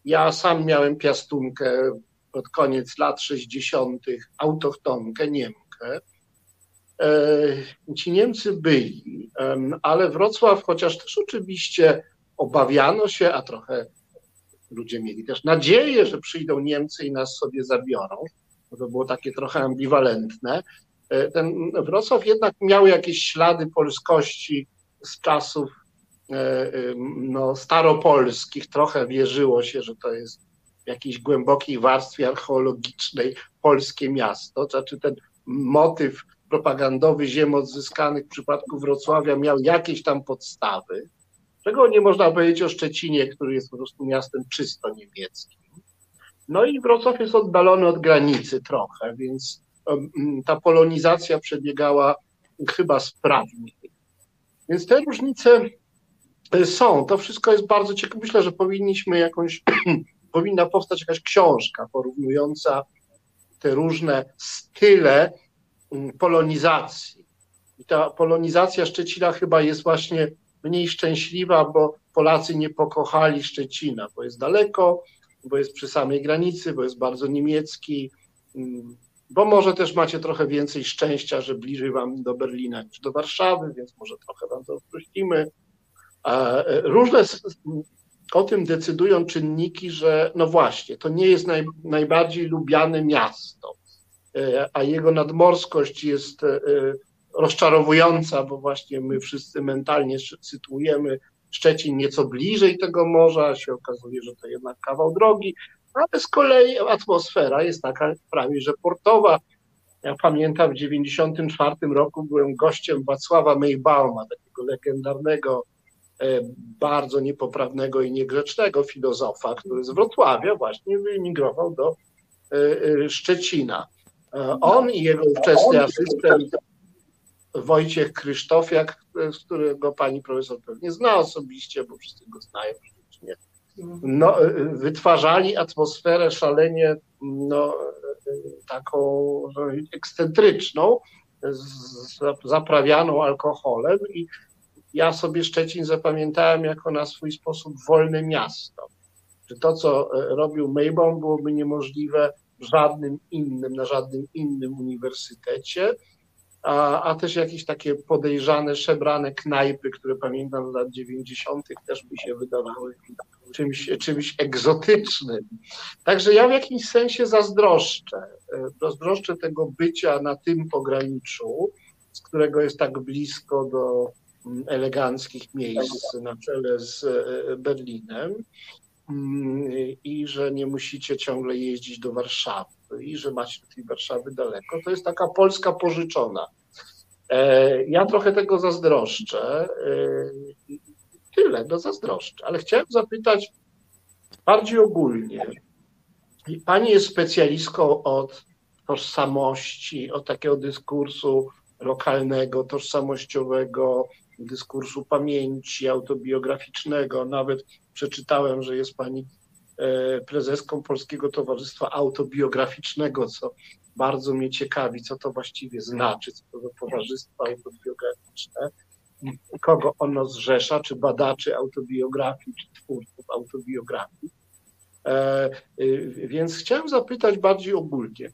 Ja sam miałem piastunkę pod koniec lat 60., autochtonkę, Niemkę. Ci Niemcy byli, ale Wrocław, chociaż też oczywiście obawiano się, a trochę ludzie mieli też nadzieję, że przyjdą Niemcy i nas sobie zabiorą. To było takie trochę ambiwalentne. E, ten Wrocław jednak miał jakieś ślady polskości z czasów e, e, no, staropolskich. Trochę wierzyło się, że to jest w jakiejś głębokiej warstwie archeologicznej polskie miasto. Znaczy ten motyw propagandowy ziem odzyskanych w przypadku Wrocławia miał jakieś tam podstawy. Czego nie można powiedzieć o Szczecinie, który jest po prostu miastem czysto niemieckim. No i Wrocław jest oddalony od granicy trochę, więc ta polonizacja przebiegała chyba sprawniej. Więc te różnice e, są. To wszystko jest bardzo ciekawe. Myślę, że powinniśmy jakąś, powinna powstać jakaś książka porównująca te różne style polonizacji. I ta polonizacja Szczecina chyba jest właśnie mniej szczęśliwa, bo Polacy nie pokochali Szczecina, bo jest daleko, bo jest przy samej granicy, bo jest bardzo niemiecki, bo może też macie trochę więcej szczęścia, że bliżej wam do Berlina niż do Warszawy, więc może trochę wam to odpuścimy. E, różne o tym decydują czynniki, że no właśnie, to nie jest naj, najbardziej lubiane miasto, e, a jego nadmorskość jest e, rozczarowująca, bo właśnie my wszyscy mentalnie sytuujemy Szczecin nieco bliżej tego morza, się okazuje, że to jednak kawał drogi, ale z kolei atmosfera jest taka prawie że portowa. Ja pamiętam w 1994 roku byłem gościem Wacława Mejbauma, takiego legendarnego, e, bardzo niepoprawnego i niegrzecznego filozofa, który z Wrocławia właśnie wyemigrował do e, e, Szczecina. On i jego ówczesny asystent Wojciech Krzysztofiak, z którego pani profesor pewnie zna osobiście, bo wszyscy go znają przecież No, wytwarzali atmosferę szalenie no, taką ekscentryczną, zaprawianą alkoholem i ja sobie Szczecin zapamiętałem jako na swój sposób wolne miasto. Że to, co robił Maybaum, byłoby niemożliwe w żadnym innym, na żadnym innym uniwersytecie a, a też jakieś takie podejrzane, szebrane knajpy, które pamiętam z lat 90. też mi się wydawały czymś, czymś egzotycznym. Także ja w jakimś sensie zazdroszczę. E, zazdroszczę tego bycia na tym pograniczu, z którego jest tak blisko do mm, eleganckich miejsc na czele z e, Berlinem mm, i że nie musicie ciągle jeździć do Warszawy i że macie do tej Warszawy daleko. To jest taka Polska pożyczona. E, ja trochę tego zazdroszczę. E, tyle, no zazdroszczę. Ale chciałem zapytać bardziej ogólnie. Pani jest specjalistką od tożsamości, od takiego dyskursu lokalnego, tożsamościowego, dyskursu pamięci autobiograficznego. Nawet przeczytałem, że jest Pani prezeską Polskiego Towarzystwa Autobiograficznego, co bardzo mnie ciekawi, co to właściwie znaczy, co to towarzystwo autobiograficzne, kogo ono zrzesza, czy badaczy autobiografii, czy twórców autobiografii. E, y, więc chciałem zapytać bardziej ogólnie.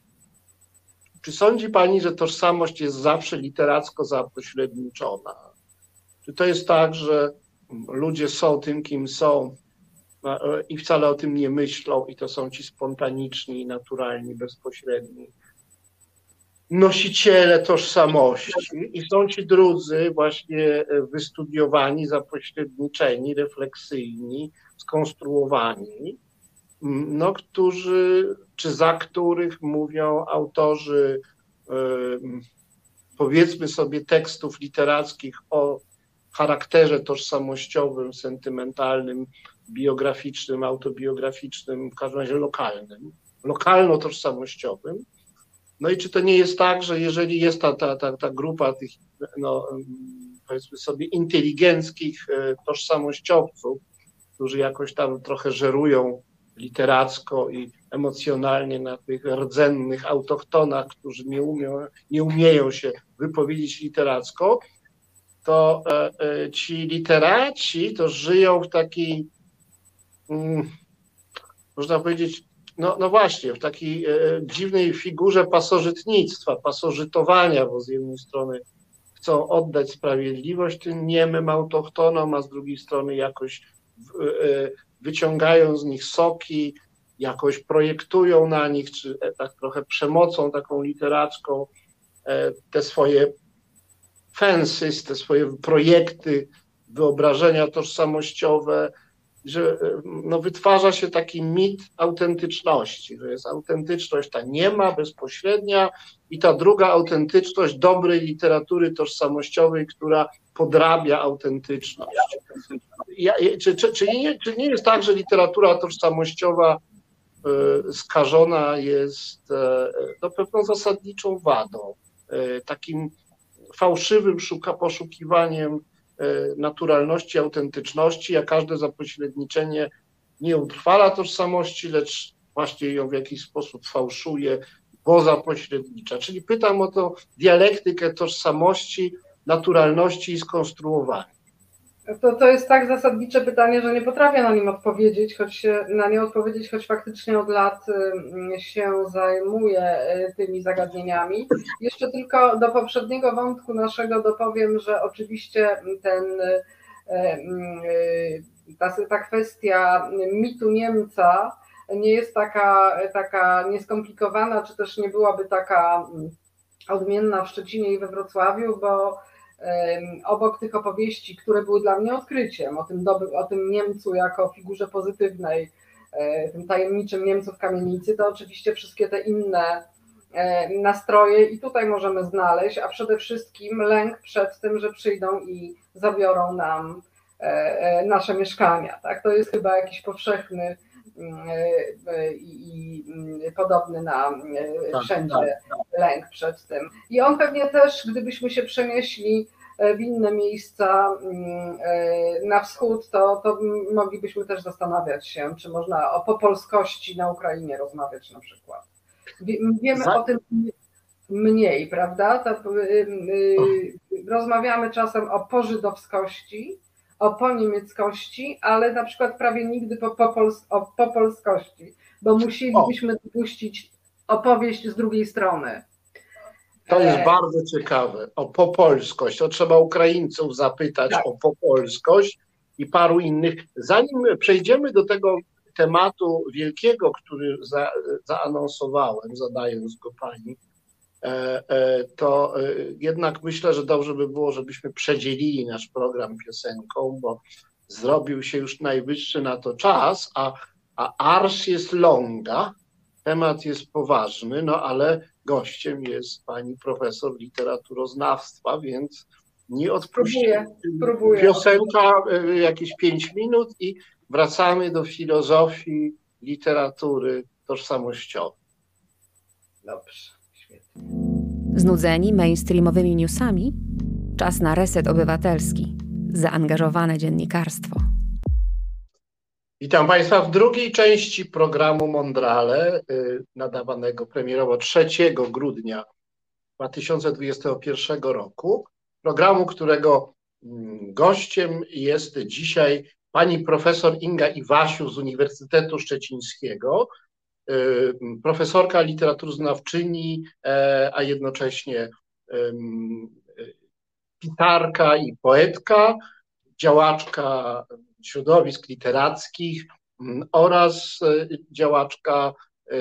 Czy sądzi Pani, że tożsamość jest zawsze literacko zapośredniczona? Czy to jest tak, że ludzie są tym, kim są e, i wcale o tym nie myślą, i to są ci spontaniczni, naturalni, bezpośredni nosiciele tożsamości. I są ci drudzy właśnie wystudiowani, zapośredniczeni, refleksyjni, skonstruowani, no, którzy, czy za których mówią autorzy, powiedzmy sobie, tekstów literackich o charakterze tożsamościowym, sentymentalnym, biograficznym, autobiograficznym, w każdym razie lokalnym, lokalno-tożsamościowym. No i czy to nie jest tak, że jeżeli jest ta, ta, ta, ta grupa tych, no, powiedzmy sobie, inteligenckich e, tożsamościowców, którzy jakoś tam trochę żerują literacko i emocjonalnie na tych rdzennych autochtonach, którzy nie, umią, nie umieją się wypowiedzieć literacko, to e, e, ci literaci to żyją w takiej, mm, można powiedzieć, no, no właśnie, w takiej e, dziwnej figurze pasożytnictwa, pasożytowania, bo z jednej strony chcą oddać sprawiedliwość tym niemym autochtonom, a z drugiej strony jakoś wyciągają z nich soki, jakoś projektują na nich, czy e, tak trochę przemocą taką literacką e, te swoje fensys, te swoje projekty, wyobrażenia tożsamościowe, że e, no, wytwarza się taki mit autentyczności, że jest autentyczność ta niema, bezpośrednia i ta druga autentyczność dobrej literatury tożsamościowej, która podrabia autentyczność. Ja, czy, czy, czy, nie, czy nie jest tak, że literatura tożsamościowa y, skażona jest no, pewną zasadniczą wadą, takim fałszywym poszukiwaniem naturalności, autentyczności, a każde zapośredniczenie nie utrwala tożsamości, lecz właśnie ją w jakiś sposób fałszuje, bo zapośrednicza. Czyli pytam o to dialektykę tożsamości, naturalności i skonstruowania. To, to jest tak zasadnicze pytanie, że nie potrafię na nim odpowiedzieć, choć na nie odpowiedzieć, choć faktycznie od lat się zajmuję y, tymi zagadnieniami. Jeszcze tylko do poprzedniego wątku naszego dopowiem, że oczywiście ten, y, y, ta, ta kwestia mitu Niemca nie jest taka, taka nieskomplikowana, czy też nie byłaby taka odmienna w Szczecinie i we Wrocławiu, bo obok tych opowieści, które były dla mnie odkryciem, o tym, doby, o tym Niemcu jako figurze pozytywnej, e, tym tajemniczym Niemcu w kamienicy, to oczywiście wszystkie te inne e, nastroje i tutaj możemy znaleźć, a przede wszystkim lęk przed tym, że przyjdą i zabiorą nam e, nasze mieszkania. Tak? To jest chyba jakiś powszechny i, podobny na tak, wszędzie tak, tak. lęk przed tym. I on pewnie też, gdybyśmy się przenieśli e, w inne miejsca mm, e, na wschód, to, to moglibyśmy też zastanawiać się, czy można o popolskości na Ukrainie rozmawiać na przykład. Wiemy Za... o tym mniej, prawda? To, rozmawiamy czasem o pożydowskości, o poniemieckości, ale na przykład prawie nigdy po, po, pols o, po polskości, bo musielibyśmy dopuścić opowieść z drugiej strony. To jest e... bardzo ciekawe. O popolskość. To trzeba Ukraińców zapytać tak. o popolskość i paru innych. Zanim przejdziemy do tego tematu wielkiego, który za, zaanonsowałem, zadając go pani, E, e, to e, jednak myślę, że dobrze by było, żebyśmy przedzielili nasz program piosenką, bo zrobił się już najwyższy na to czas, a, a arsz jest longa, temat jest poważny, no ale gościem jest pani profesor literaturoznawstwa, więc nie odpuścimy. Piosenka jakieś pięć minut i wracamy do filozofii literatury tożsamościowej. Dobrze. Znudzeni mainstreamowymi newsami? Czas na reset obywatelski, zaangażowane dziennikarstwo. Witam Państwa w drugiej części programu Mondrale, y, nadawanego premierowo 3 grudnia 2021 roku. Programu, którego mm, gościem jest dzisiaj pani profesor Inga Iwasiu z Uniwersytetu Szczecińskiego, profesorka literaturoznawczyni, e, a jednocześnie pisarka i poetka, działaczka środowisk literackich oraz e, działaczka e,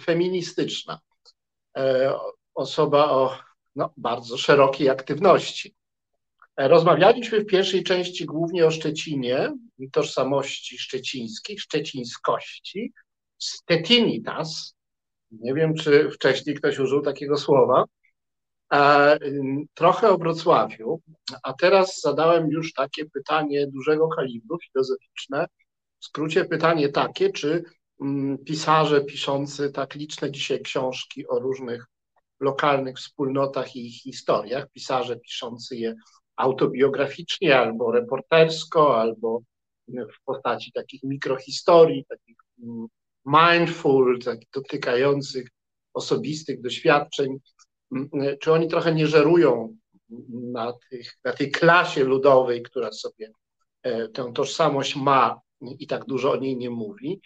feministyczna. Osoba o no, bardzo szerokiej aktywności. Rozmawialiśmy w pierwszej części głównie o Szczecinie, tożsamości szczecińskich, szczecińskości, stetinitas. Nie wiem, czy wcześniej ktoś użył takiego słowa. Trochę o Wrocławiu, a teraz zadałem już takie pytanie dużego kalibru filozoficzne. W skrócie pytanie takie, czy mm, pisarze piszący tak liczne dzisiaj książki o różnych lokalnych wspólnotach i ich historiach, pisarze piszący je autobiograficznie albo reportersko, albo w postaci takich mikrohistorii, takich mm, mindful, takich dotykających osobistych doświadczeń, czy oni trochę nie żerują na, tych, na tej klasie ludowej, która sobie e, tę tożsamość ma i tak dużo o niej nie mówi.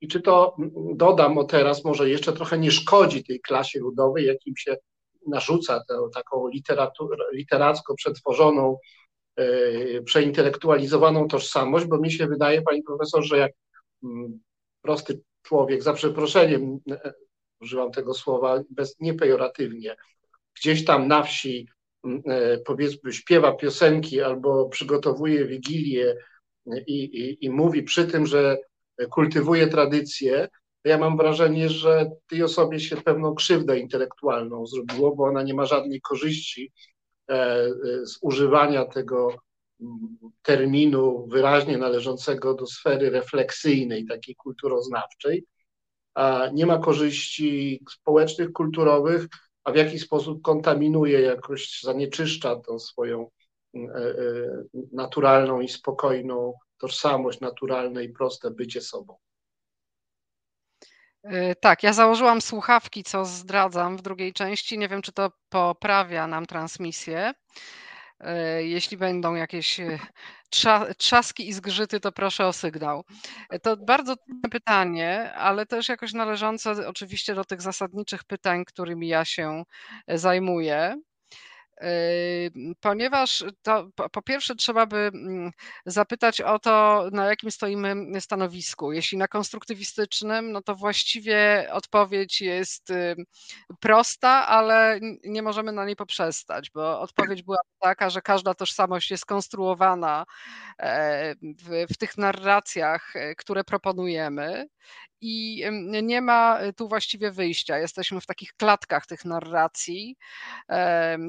I czy to, dodam o teraz, może jeszcze trochę nie szkodzi tej klasie ludowej, jakim się narzuca tę taką literacko przetworzoną, e, przeintelektualizowaną tożsamość, bo mi się wydaje, pani profesor, że jak prosty człowiek, za przeproszeniem, e, używam tego słowa bez, niepejoratywnie, gdzieś tam na wsi e, powiedzmy śpiewa piosenki albo przygotowuje wigilię i, i, i mówi przy tym, że kultywuje tradycję, ja mam wrażenie, że tej osobie się pewną krzywdę intelektualną zrobiło, bo ona nie ma żadnej korzyści e, e, z używania tego terminu wyraźnie należącego do sfery refleksyjnej, takiej kulturoznawczej, a nie ma korzyści społecznych, kulturowych, a w jaki sposób kontaminuje, jakoś zanieczyszcza tą swoją e, e, naturalną i spokojną tożsamość, naturalne i proste bycie sobą. E, tak, ja założyłam słuchawki, co zdradzam w drugiej części. Nie wiem, czy to poprawia nam transmisję. E, jeśli będą jakieś e, trzaski i zgrzyty, to proszę o sygnał. E, to bardzo trudne pytanie, ale też jakoś należące oczywiście do tych zasadniczych pytań, którymi ja się zajmuję ponieważ to po pierwsze trzeba by mm, zapytać o to, na jakim stoimy stanowisku. Jeśli na konstruktywistycznym, no to właściwie odpowiedź jest prosta, ale nie możemy na niej poprzestać, bo odpowiedź była taka, że każda tożsamość jest konstruowana e, w, w tych narracjach, e, które proponujemy i nie ma y, tu właściwie wyjścia. Jesteśmy w takich klatkach tych narracji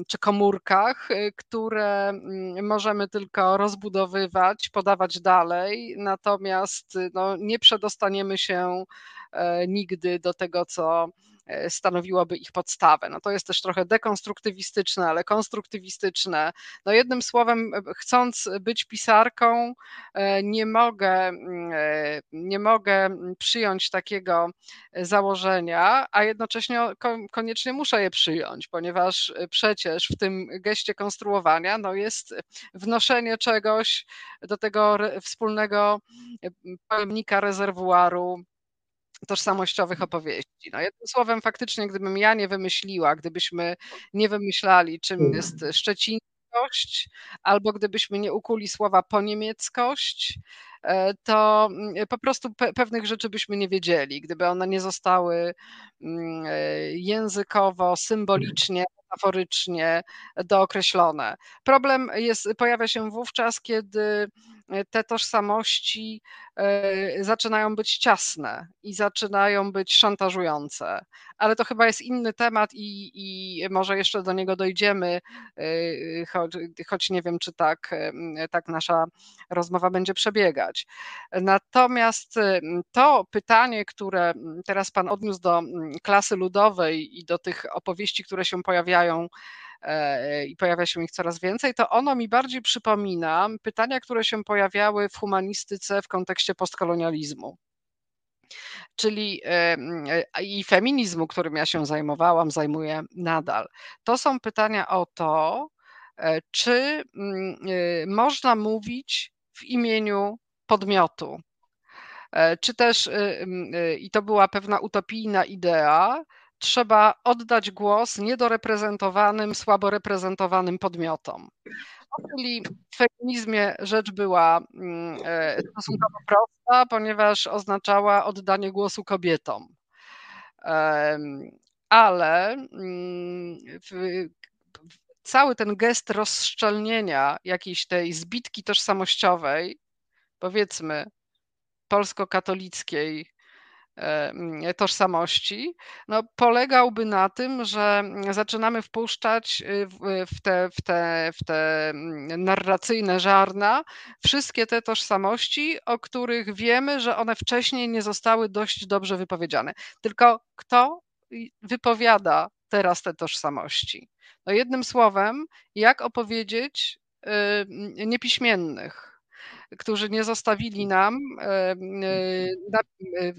czy komórkach, y, które mm, możemy tylko rozbudowywać, podawać dalej, natomiast no, nie przedostaniemy się e, nigdy do tego, co E, stanowiłoby ich podstawę. No to jest też trochę dekonstruktywistyczne, ale konstruktywistyczne. No jednym słowem, e, chcąc być pisarką, e, nie mogę, mm, nie mogę przyjąć takiego założenia, a jednocześnie koniecznie muszę je przyjąć, ponieważ przecież w tym geście konstruowania no jest wnoszenie czegoś do tego wspólnego pojemnika rezerwuaru tożsamościowych opowieści. No jednym słowem, faktycznie, gdybym ja nie wymyśliła, gdybyśmy nie wymyślali, czym mm. jest szczecińskość, albo gdybyśmy nie ukuli słowa poniemieckość, e, to mm, po prostu pe pewnych rzeczy byśmy nie wiedzieli, gdyby one nie zostały mm, e, językowo, symbolicznie, metaforycznie dookreślone. Problem jest, pojawia się wówczas, kiedy te tożsamości e, zaczynają być ciasne i zaczynają być szantażujące. Ale to chyba jest inny temat i, i może jeszcze do niego dojdziemy, e, choć, choć nie wiem, czy tak, e, tak nasza rozmowa będzie przebiegać. Natomiast to pytanie, które teraz Pan odniósł do klasy ludowej i do tych opowieści, które się pojawiają i pojawia się ich coraz więcej, to ono mi bardziej przypomina pytania, które się pojawiały w humanistyce w kontekście postkolonializmu czyli i feminizmu, którym ja się zajmowałam, zajmuję nadal. To są pytania o to, czy można mówić w imieniu podmiotu. E, czy też, i to była pewna utopijna idea, trzeba oddać głos niedoreprezentowanym, słabo reprezentowanym podmiotom. Czyli w feminizmie rzecz była mm, e, stosunkowo prosta, ponieważ oznaczała oddanie głosu kobietom. Ale mm, cały ten gest rozszczelnienia jakiejś tej zbitki tożsamościowej, powiedzmy polsko-katolickiej tożsamości, no, polegałby na tym, że zaczynamy wpuszczać y, w te, w, te, w te narracyjne żarna wszystkie te tożsamości, o których wiemy, że one wcześniej nie zostały dość dobrze wypowiedziane. Tylko kto wypowiada teraz te tożsamości? No jednym słowem, jak opowiedzieć niepiśmiennych, którzy nie zostawili nam e, e,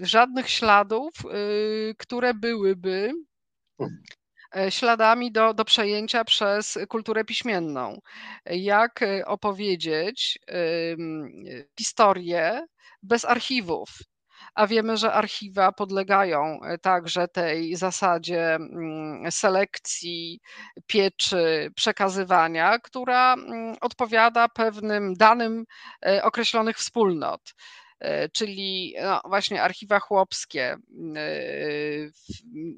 żadnych śladów, y, które byłyby e, śladami do, do przejęcia przez kulturę piśmienną. Jak opowiedzieć historię bez archiwów? A wiemy, że archiwa podlegają e, także tej zasadzie mm, selekcji, pieczy, przekazywania, która mm, odpowiada pewnym danym e, określonych wspólnot e, czyli no właśnie archiwa chłopskie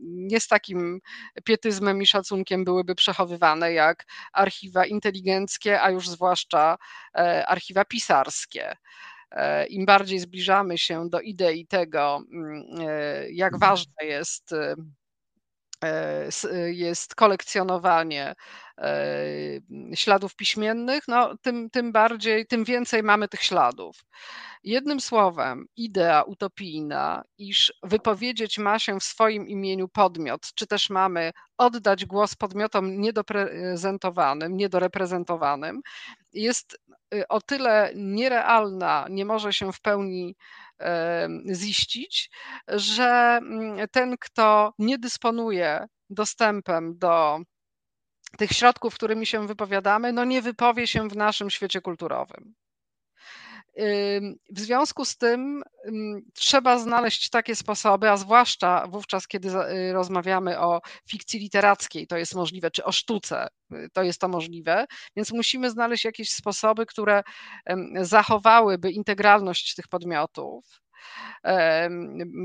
nie z takim pietyzmem i szacunkiem byłyby przechowywane jak archiwa inteligenckie, a już zwłaszcza archiwa pisarskie. E, im bardziej zbliżamy się do idei tego, mm, e, jak mhm. ważne jest e, jest kolekcjonowanie śladów piśmiennych, no, tym, tym bardziej, tym więcej mamy tych śladów. Jednym słowem, idea utopijna, iż wypowiedzieć ma się w swoim imieniu podmiot, czy też mamy oddać głos podmiotom niedoprezentowanym, niedoreprezentowanym, jest o tyle nierealna, nie może się w pełni ziścić, że mm, ten, kto nie dysponuje dostępem do tych środków, którymi się wypowiadamy, no nie wypowie się w naszym świecie kulturowym. W związku z tym trzeba znaleźć takie sposoby, a zwłaszcza wówczas, kiedy y, rozmawiamy o fikcji literackiej, to jest możliwe, czy o sztuce, y, to jest to możliwe, więc musimy znaleźć jakieś sposoby, które zachowałyby integralność tych podmiotów,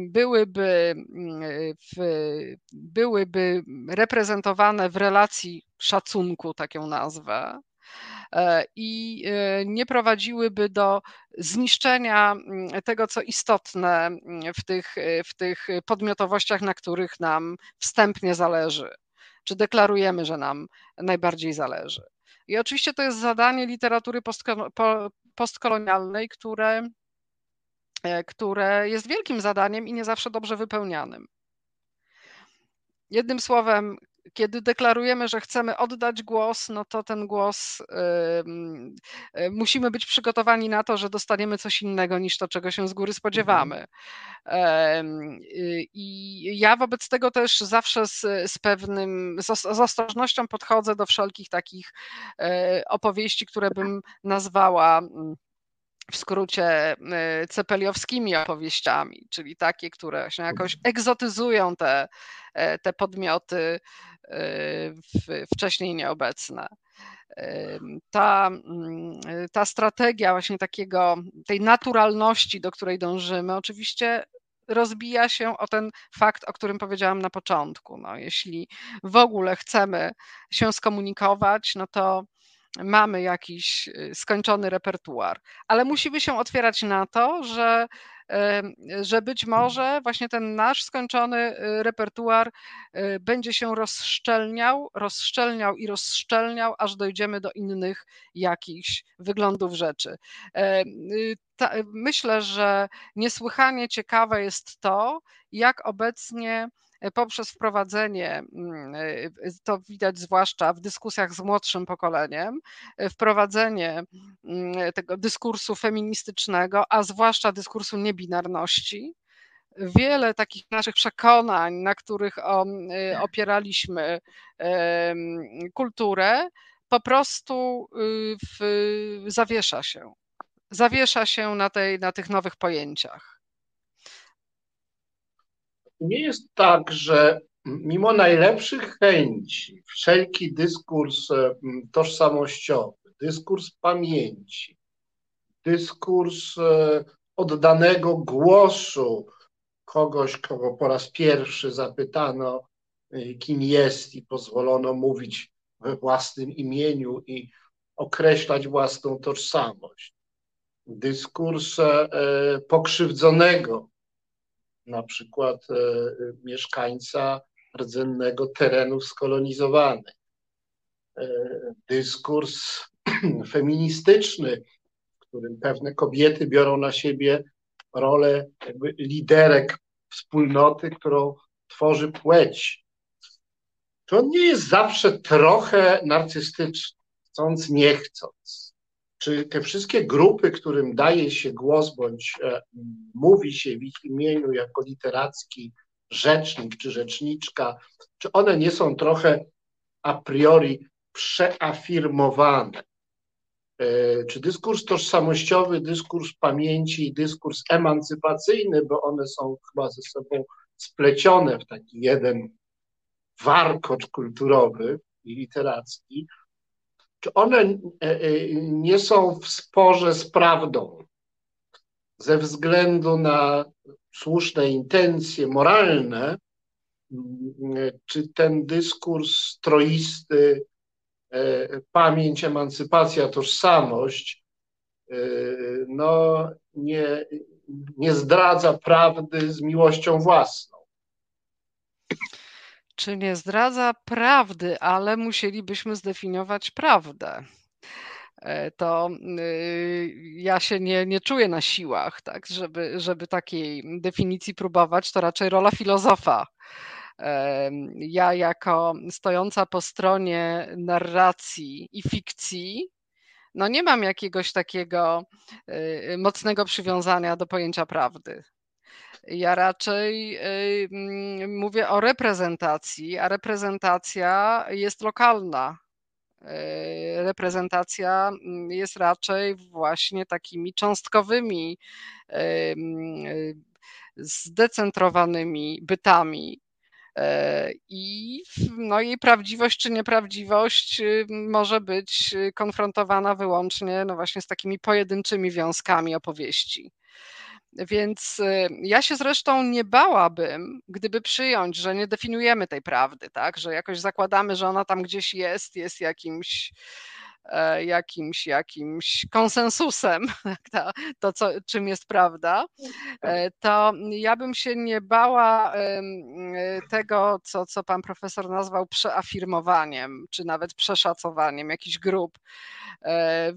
byłyby, w, byłyby reprezentowane w relacji szacunku, tak ją nazwę, i e, nie prowadziłyby do zniszczenia mm, tego, co istotne mm, w tych, e, w tych podmiotowościach, na których nam wstępnie zależy, czy deklarujemy, że nam najbardziej zależy. I oczywiście to jest zadanie literatury postkolonialnej, które, które jest wielkim zadaniem i nie zawsze dobrze wypełnianym. Jednym słowem, kiedy deklarujemy, że chcemy oddać głos, no to ten głos yy, musimy być przygotowani na to, że dostaniemy coś innego niż to, czego się z góry spodziewamy. Yy, I ja wobec tego też zawsze z, z pewnym, z, z ostrożnością podchodzę do wszelkich takich yy, opowieści, które bym nazwała mm, w skrócie cepeliowskimi opowieściami, czyli takie, które się jakoś egzotyzują te, te podmioty wcześniej nieobecne. Ta, mm, ta strategia właśnie takiego, tej naturalności, do której dążymy, oczywiście rozbija się o ten fakt, o którym powiedziałam na początku. No, jeśli w ogóle chcemy się skomunikować, no to mamy jakiś y, skończony repertuar, ale musimy się otwierać na to, że że być może właśnie ten nasz skończony y, repertuar y, będzie się rozszczelniał, rozszczelniał i rozszczelniał, aż dojdziemy do innych jakichś wyglądów rzeczy. Myślę, że niesłychanie ciekawe jest to, jak obecnie poprzez wprowadzenie, mm, to widać zwłaszcza w dyskusjach z młodszym pokoleniem, wprowadzenie mm, tego dyskursu feministycznego, a zwłaszcza dyskursu niebinarności, wiele takich naszych przekonań, na których opieraliśmy kulturę, po prostu y, w, zawiesza się. Zawiesza się na, tej, na tych nowych pojęciach. Nie jest tak, że mimo najlepszych chęci, wszelki dyskurs e, tożsamościowy, dyskurs pamięci, dyskurs e, oddanego głosu kogoś, kogo po raz pierwszy zapytano, e, kim jest, i pozwolono mówić we własnym imieniu i określać własną tożsamość. Dyskurs pokrzywdzonego, na przykład e, mieszkańca rdzennego terenów skolonizowanych. E, dyskurs feministyczny, w którym pewne kobiety biorą na siebie rolę liderek wspólnoty, którą tworzy płeć to nie jest zawsze trochę narcystyczny, chcąc, nie chcąc. Czy te wszystkie grupy, którym daje się głos, bądź e, mówi się w ich imieniu jako literacki rzecznik czy rzeczniczka, czy one nie są trochę a priori przeafirmowane? E, czy dyskurs tożsamościowy, dyskurs pamięci dyskurs emancypacyjny, bo one są chyba ze sobą splecione w taki jeden warkocz kulturowy i literacki, czy one e, e, nie są w sporze z prawdą? Ze względu na słuszne intencje moralne, czy ten dyskurs troisty, e, pamięć, emancypacja, tożsamość, no, nie, nie zdradza prawdy z miłością własną czy nie zdradza prawdy, ale musielibyśmy zdefiniować prawdę. E, to y, ja się nie, nie czuję na siłach, tak, żeby, żeby takiej definicji próbować, to raczej rola filozofa. Ja, jako stojąca po stronie narracji i fikcji, no nie mam jakiegoś takiego y, mocnego przywiązania do pojęcia prawdy. Ja raczej mm, mówię o reprezentacji, a reprezentacja jest lokalna. Y, reprezentacja mm, jest raczej właśnie takimi cząstkowymi, y, zdecentrowanymi bytami. I no, jej prawdziwość czy nieprawdziwość y, może być konfrontowana wyłącznie no właśnie z takimi pojedynczymi wiązkami opowieści. Więc y, ja się zresztą nie bałabym, gdyby przyjąć, że nie definiujemy tej prawdy, tak? że jakoś zakładamy, że ona tam gdzieś jest, jest jakimś jakimś, jakimś konsensusem, to, to co, czym jest prawda, e, to ja bym się nie bała tego, co, co pan profesor nazwał przeafirmowaniem, czy nawet przeszacowaniem jakichś grup. E,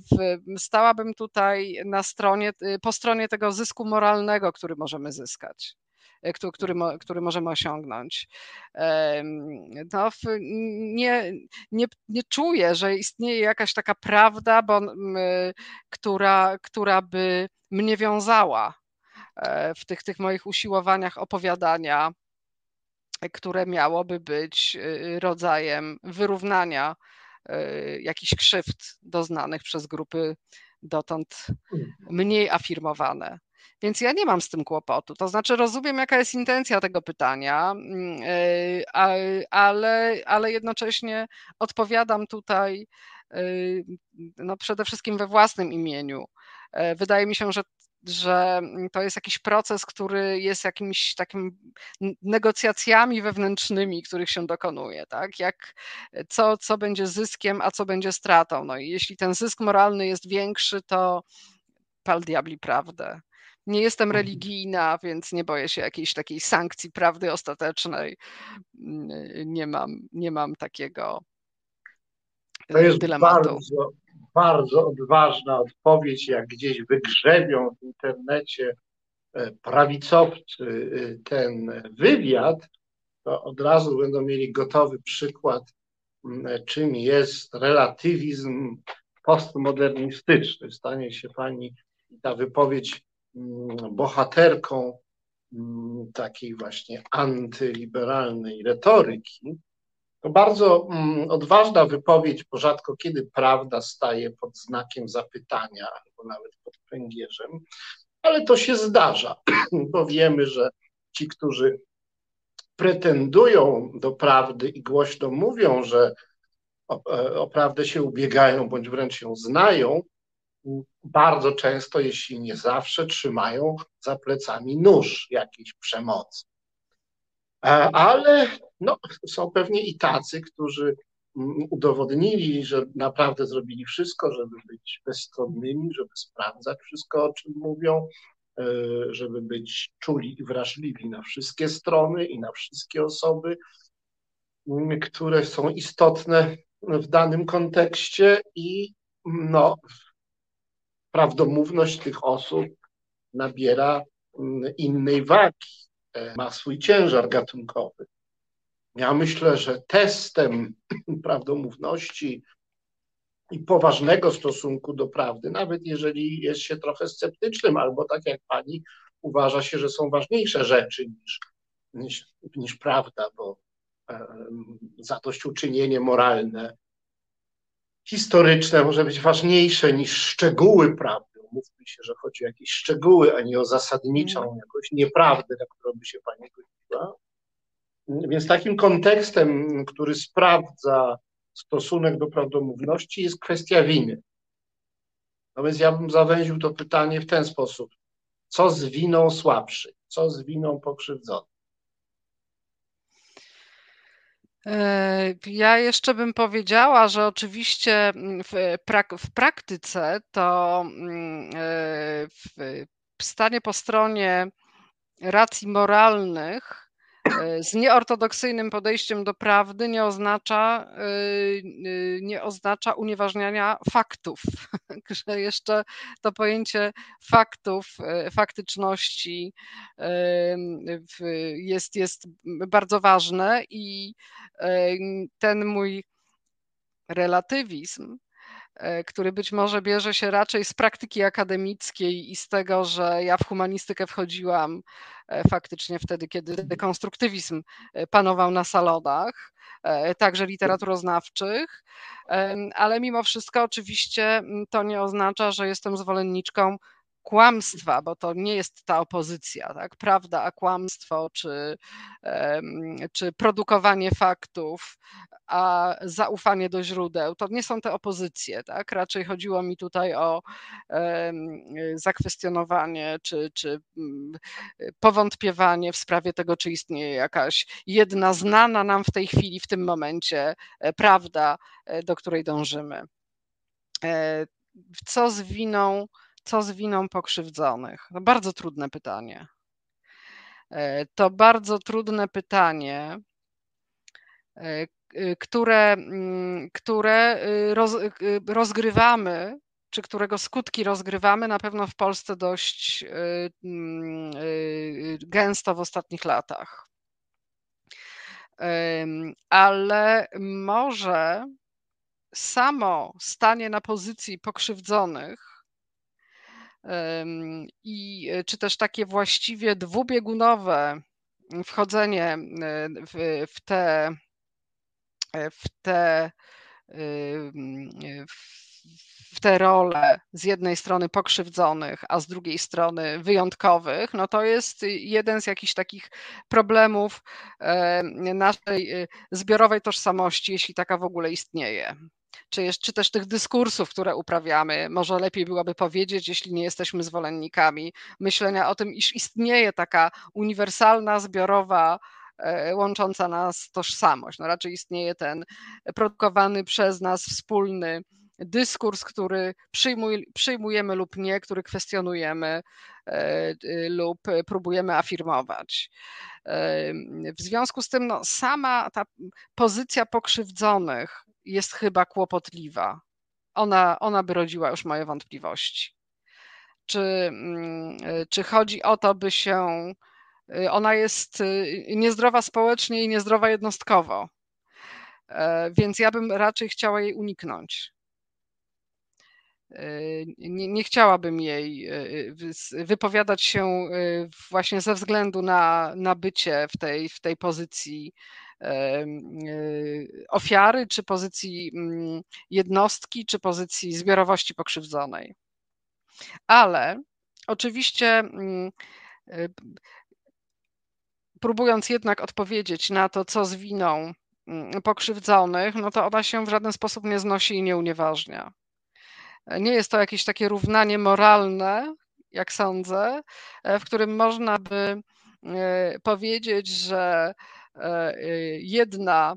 stałabym tutaj na stronie, po stronie tego zysku moralnego, który możemy zyskać. e, który, który, który możemy osiągnąć. No, nie, nie, nie czuję, że istnieje jakaś taka prawda, bo, która, która by mnie wiązała e, w tych, tych moich usiłowaniach opowiadania, które miałoby być y, rodzajem wyrównania E, jakichś krzywd doznanych przez grupy dotąd mhm. mniej afirmowane. Więc ja nie mam z tym kłopotu. To znaczy, rozumiem, jaka jest intencja tego pytania, mm, e, ale, ale jednocześnie odpowiadam tutaj e, no przede wszystkim we własnym imieniu. Wydaje mi się, że że to jest jakiś proces, który jest jakimiś takim negocjacjami wewnętrznymi, których się dokonuje, tak? Jak, co, co będzie zyskiem, a co będzie stratą. No i jeśli ten zysk moralny jest większy, to pal diabli prawdę. Nie jestem mhm. religijna, więc nie boję się jakiejś takiej sankcji prawdy ostatecznej. Nie mam, nie mam takiego to jest dylematu. Bardzo, bardzo odważna odpowiedź, jak gdzieś wygrzebią w internecie e, prawicowcy e, ten wywiad, to od razu będą mieli gotowy przykład, mm, czym jest relatywizm postmodernistyczny. Stanie się pani ta wypowiedź mm, bohaterką mm, takiej właśnie antyliberalnej retoryki. To bardzo odważna wypowiedź, bo rzadko kiedy prawda staje pod znakiem zapytania albo nawet pod pęgierzem, ale to się zdarza, bo wiemy, że ci, którzy pretendują do prawdy i głośno mówią, że o, e, o prawdę się ubiegają, bądź wręcz ją znają, bardzo często, jeśli nie zawsze, trzymają za plecami nóż jakiejś przemocy. E, ale no, są pewnie i tacy, którzy mm, udowodnili, że naprawdę zrobili wszystko, żeby być bezstronnymi, żeby sprawdzać wszystko, o czym mówią, e, żeby być czuli i wrażliwi na wszystkie strony i na wszystkie osoby, mm, które są istotne w danym kontekście i no, prawdomówność tych osób nabiera mm, innej wagi, e, ma swój ciężar gatunkowy. Ja myślę, że testem prawdomówności i poważnego stosunku do prawdy, nawet jeżeli jest się trochę sceptycznym, albo tak jak pani uważa się, że są ważniejsze rzeczy niż, niż, niż prawda, bo e, zadośćuczynienie moralne historyczne może być ważniejsze niż szczegóły prawdy. Mówmy się, że chodzi o jakieś szczegóły, a nie o zasadniczą mm. jakąś nieprawdę, na którą by się pani godziła. Więc takim kontekstem, który sprawdza stosunek do prawdomówności, jest kwestia winy. No więc ja bym zawęził to pytanie w ten sposób. Co z winą słabszych? Co z winą pokrzywdzonych? E, ja jeszcze bym powiedziała, że oczywiście mm, w, prak w praktyce to mm, e, w stanie po stronie racji moralnych E, z nieortodoksyjnym podejściem do prawdy nie oznacza, e, e, nie oznacza unieważniania faktów, że jeszcze to pojęcie faktów, faktyczności jest, jest bardzo ważne i ten mój relatywizm E, który być może bierze się raczej z praktyki akademickiej i z tego, że ja w humanistykę wchodziłam e, faktycznie wtedy, kiedy dekonstruktywizm e, panował na salonach, także literaturoznawczych, ale mimo wszystko oczywiście to nie oznacza, że jestem zwolenniczką kłamstwa, bo to nie jest ta opozycja, tak? prawda, a kłamstwo, czy, czy produkowanie faktów, a zaufanie do źródeł, to nie są te opozycje. Tak? Raczej chodziło mi tutaj o zakwestionowanie, czy, czy mm, powątpiewanie w sprawie tego, czy istnieje jakaś jedna znana nam w tej chwili, w tym momencie e, prawda, e, do której dążymy. E, co z winą co z winą pokrzywdzonych? To bardzo trudne pytanie. E, to bardzo trudne pytanie, e, które, mm, które y, roz, y, rozgrywamy, czy którego skutki rozgrywamy na pewno w Polsce dość y, mm, gęsto w ostatnich latach. Ale może samo stanie na pozycji pokrzywdzonych i e, czy też takie właściwie dwubiegunowe wchodzenie e, w, w te e, w te w te role z jednej strony pokrzywdzonych, a z drugiej strony wyjątkowych, no to jest jeden z jakichś takich problemów naszej zbiorowej tożsamości, jeśli taka w ogóle istnieje czy, jest, czy też tych dyskursów, które uprawiamy. Może lepiej byłoby powiedzieć, jeśli nie jesteśmy zwolennikami, myślenia o tym, iż istnieje taka uniwersalna, zbiorowa, e, łącząca nas tożsamość. No raczej istnieje ten produkowany przez nas wspólny dyskurs, który przyjmuj, przyjmujemy lub nie, który kwestionujemy e, lub próbujemy afirmować. E, w związku z tym no, sama ta pozycja pokrzywdzonych jest chyba kłopotliwa. Ona, ona by rodziła już moje wątpliwości. Czy, mm, czy chodzi o to, by się ona jest niezdrowa społecznie i niezdrowa jednostkowo. Więc ja bym raczej chciała jej uniknąć. Nie, nie, chciałabym jej wypowiadać się właśnie ze względu na, na bycie w tej, w tej pozycji ofiary, czy pozycji mm, jednostki, czy pozycji zbiorowości pokrzywdzonej. Ale oczywiście mm, próbując jednak odpowiedzieć na to, co z winą mm, pokrzywdzonych, no to ona się w żaden sposób nie znosi i nie unieważnia. Nie jest to jakieś takie równanie moralne, jak sądzę, e, w którym można by e, powiedzieć, że jedna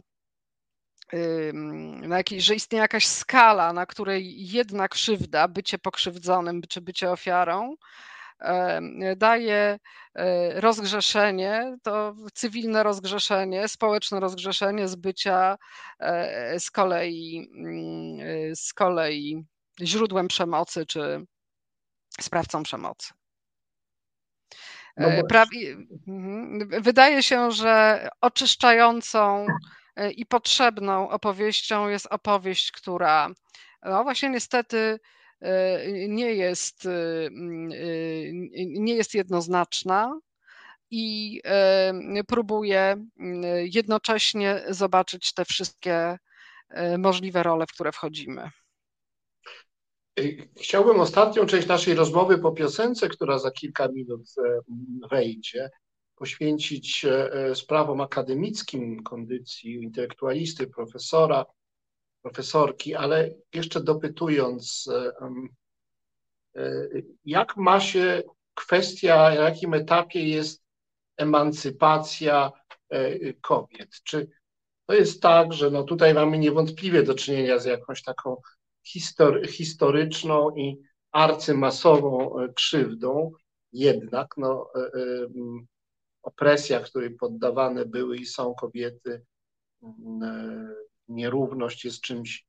na jakiej, że istnieje jakaś skala, na której jedna krzywda, bycie pokrzywdzonym czy bycie ofiarą, daje rozgrzeszenie, to cywilne rozgrzeszenie, społeczne rozgrzeszenie z bycia z kolei, z kolei źródłem przemocy czy sprawcą przemocy. No e, mhm. Wydaje się, że oczyszczającą e, i potrzebną opowieścią jest opowieść, która no właśnie niestety e, nie jest, nie jest jednoznaczna i próbuje jednocześnie zobaczyć te wszystkie możliwe role, w które wchodzimy. Chciałbym ostatnią część naszej rozmowy po piosence, która za kilka minut e, wejdzie, poświęcić e, e, sprawom akademickim kondycji intelektualisty, profesora, profesorki, ale jeszcze dopytując, jak ma się kwestia, na jakim etapie jest emancypacja kobiet? Czy to jest tak, że no tutaj mamy niewątpliwie do czynienia z jakąś taką historyczną i arcymasową e, krzywdą, jednak no, e, e, opresja, której poddawane były i są kobiety, nierówność jest czymś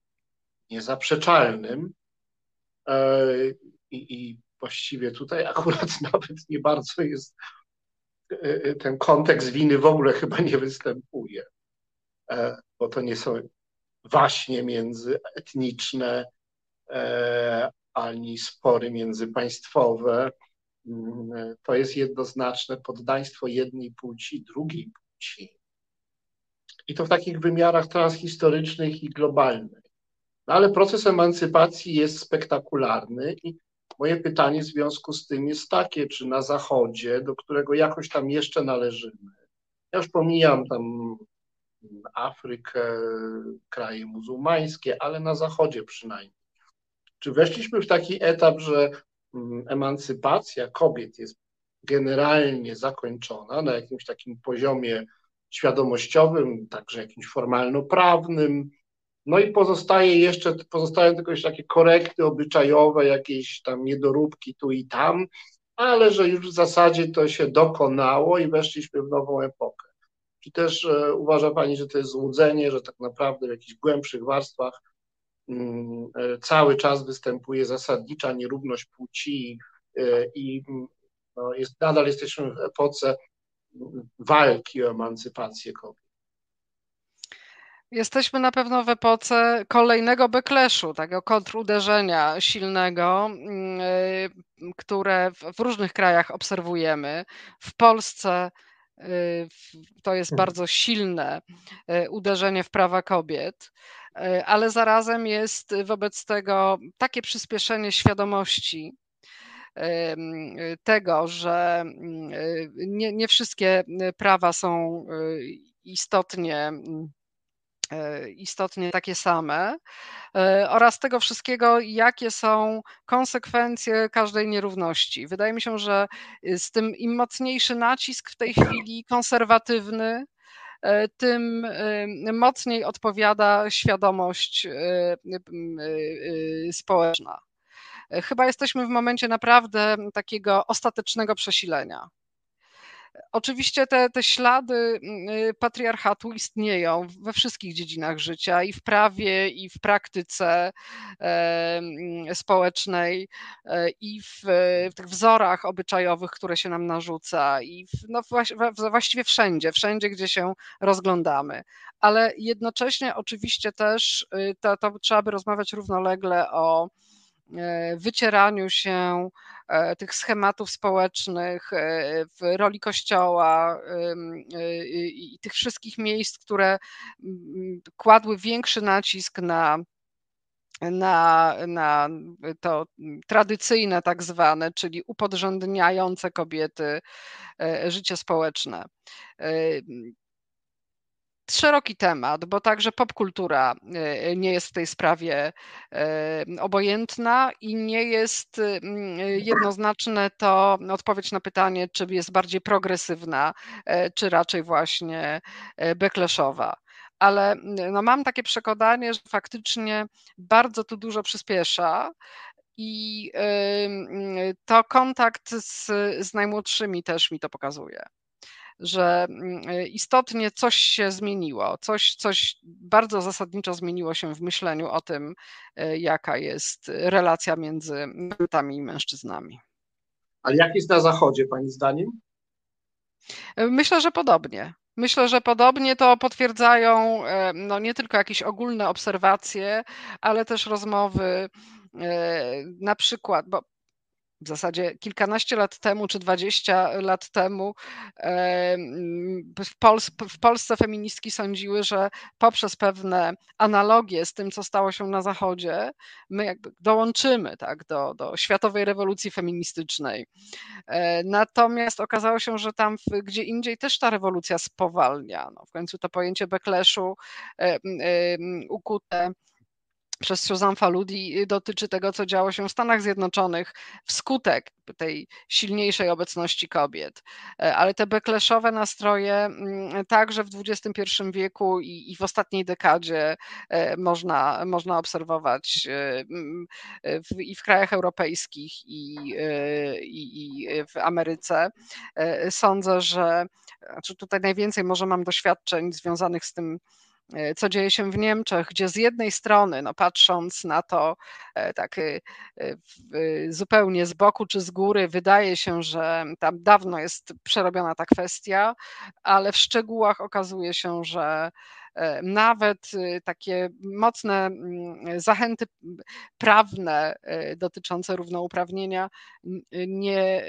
niezaprzeczalnym. I, I właściwie tutaj akurat nawet nie bardzo jest ten kontekst winy w ogóle chyba nie występuje, bo to nie są waśnie międzyetniczne, e, ani spory międzypaństwowe. Mm, to jest jednoznaczne poddaństwo jednej płci drugiej płci. I to w takich wymiarach transhistorycznych i globalnych. No ale proces emancypacji jest spektakularny i moje pytanie w związku z tym jest takie, czy na Zachodzie, do którego jakoś tam jeszcze należymy, ja już pomijam tam Afrykę, kraje muzułmańskie, ale na Zachodzie przynajmniej. Czy weszliśmy w taki etap, że mm, emancypacja kobiet jest generalnie zakończona na jakimś takim poziomie świadomościowym, także jakimś formalno-prawnym, no i pozostaje jeszcze, pozostają tylko jeszcze takie korekty obyczajowe, jakieś tam niedoróbki tu i tam, ale że już w zasadzie to się dokonało i weszliśmy w nową epokę. Czy też e, uważa Pani, że to jest złudzenie, że tak naprawdę w jakichś głębszych warstwach mm, e, cały czas występuje zasadnicza nierówność płci e, i mm, no, jest, nadal jesteśmy w epoce mm, walki o emancypację kobiet? Jesteśmy na pewno w epoce kolejnego backlashu, tego kontruderzenia silnego, które w różnych krajach obserwujemy. W Polsce to jest hmm. bardzo silne e, uderzenie w prawa kobiet, e, ale zarazem jest wobec tego takie przyspieszenie świadomości tego, że mm, nie, nie wszystkie prawa są istotnie E, istotnie takie same, e, oraz tego wszystkiego, jakie są konsekwencje każdej nierówności. Wydaje mi się, że z tym im mocniejszy nacisk w tej chwili konserwatywny, e, tym mocniej odpowiada świadomość społeczna. Chyba jesteśmy w momencie naprawdę takiego ostatecznego przesilenia. Oczywiście te, te ślady mm, y, patriarchatu istnieją we wszystkich dziedzinach życia i w prawie, i w praktyce mm, społecznej, e, i w, w tych wzorach obyczajowych, które się nam narzuca, i w, no, właściwie wszędzie, wszędzie, gdzie się rozglądamy. Ale jednocześnie oczywiście też y, to, to trzeba by rozmawiać równolegle o E, wycieraniu się e, tych schematów społecznych e, w roli kościoła i tych wszystkich miejsc, które kładły większy nacisk na na, na to tradycyjne, tak zwane, czyli upodrzędniające kobiety życie społeczne szeroki temat, bo także popkultura e, nie jest w tej sprawie e, obojętna i nie jest mm, jednoznaczne to odpowiedź na pytanie, czy jest bardziej progresywna, czy raczej właśnie backlashowa ale no mam takie przekonanie, że faktycznie bardzo tu dużo przyspiesza. I to kontakt z, z najmłodszymi też mi to pokazuje że mm, e, istotnie coś się zmieniło, coś, coś bardzo zasadniczo zmieniło się w myśleniu o tym, e, jaka jest relacja między kobietami i mężczyznami. Ale jak jest na Zachodzie, Pani zdaniem? E, myślę, że podobnie. Myślę, że podobnie to potwierdzają no, nie tylko jakieś ogólne obserwacje, ale też rozmowy na przykład, bo w zasadzie kilkanaście lat temu czy dwadzieścia lat temu w, Pols w Polsce feministki sądziły, że poprzez pewne analogie z tym, co stało się na Zachodzie, my jakby dołączymy tak, do, do światowej rewolucji feministycznej. E, natomiast okazało się, że tam gdzie indziej też ta rewolucja spowalnia. No, w końcu to pojęcie backlashu ukute przez Susan Faludi y, dotyczy tego, co działo się w Stanach Zjednoczonych wskutek tej silniejszej obecności kobiet. E, ale te backlashowe nastroje mm, także w XXI wieku i, i w ostatniej dekadzie e, można, można obserwować e, w, i w krajach europejskich, i, i, i w Ameryce. Sądzę, że znaczy tutaj najwięcej może mam doświadczeń związanych z tym co dzieje się w Niemczech, gdzie z jednej strony, no patrząc na to e, tak e, zupełnie z boku czy z góry, wydaje się, że tam dawno jest przerobiona ta kwestia, ale w szczegółach okazuje się, że nawet takie mocne mm, zachęty prawne dotyczące równouprawnienia nie,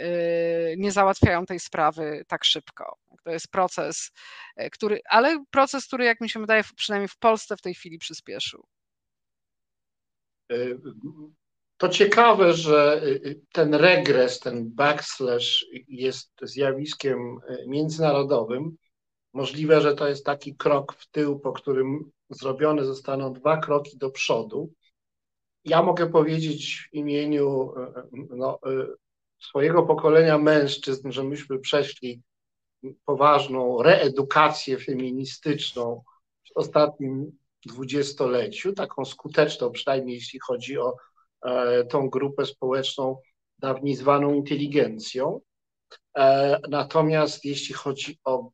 nie załatwiają tej sprawy tak szybko. To jest proces, e, który, ale proces, który jak mi się wydaje, przynajmniej w Polsce w tej chwili przyspieszył. E, to ciekawe, że e, ten regres, ten backslash jest zjawiskiem międzynarodowym. Możliwe, że to jest taki krok w tył, po którym zrobione zostaną dwa kroki do przodu. Ja mogę powiedzieć w imieniu no, swojego pokolenia mężczyzn, że myśmy przeszli poważną reedukację feministyczną w ostatnim dwudziestoleciu, taką skuteczną, przynajmniej jeśli chodzi o e, tą grupę społeczną dawniej zwaną inteligencją. E, natomiast jeśli chodzi o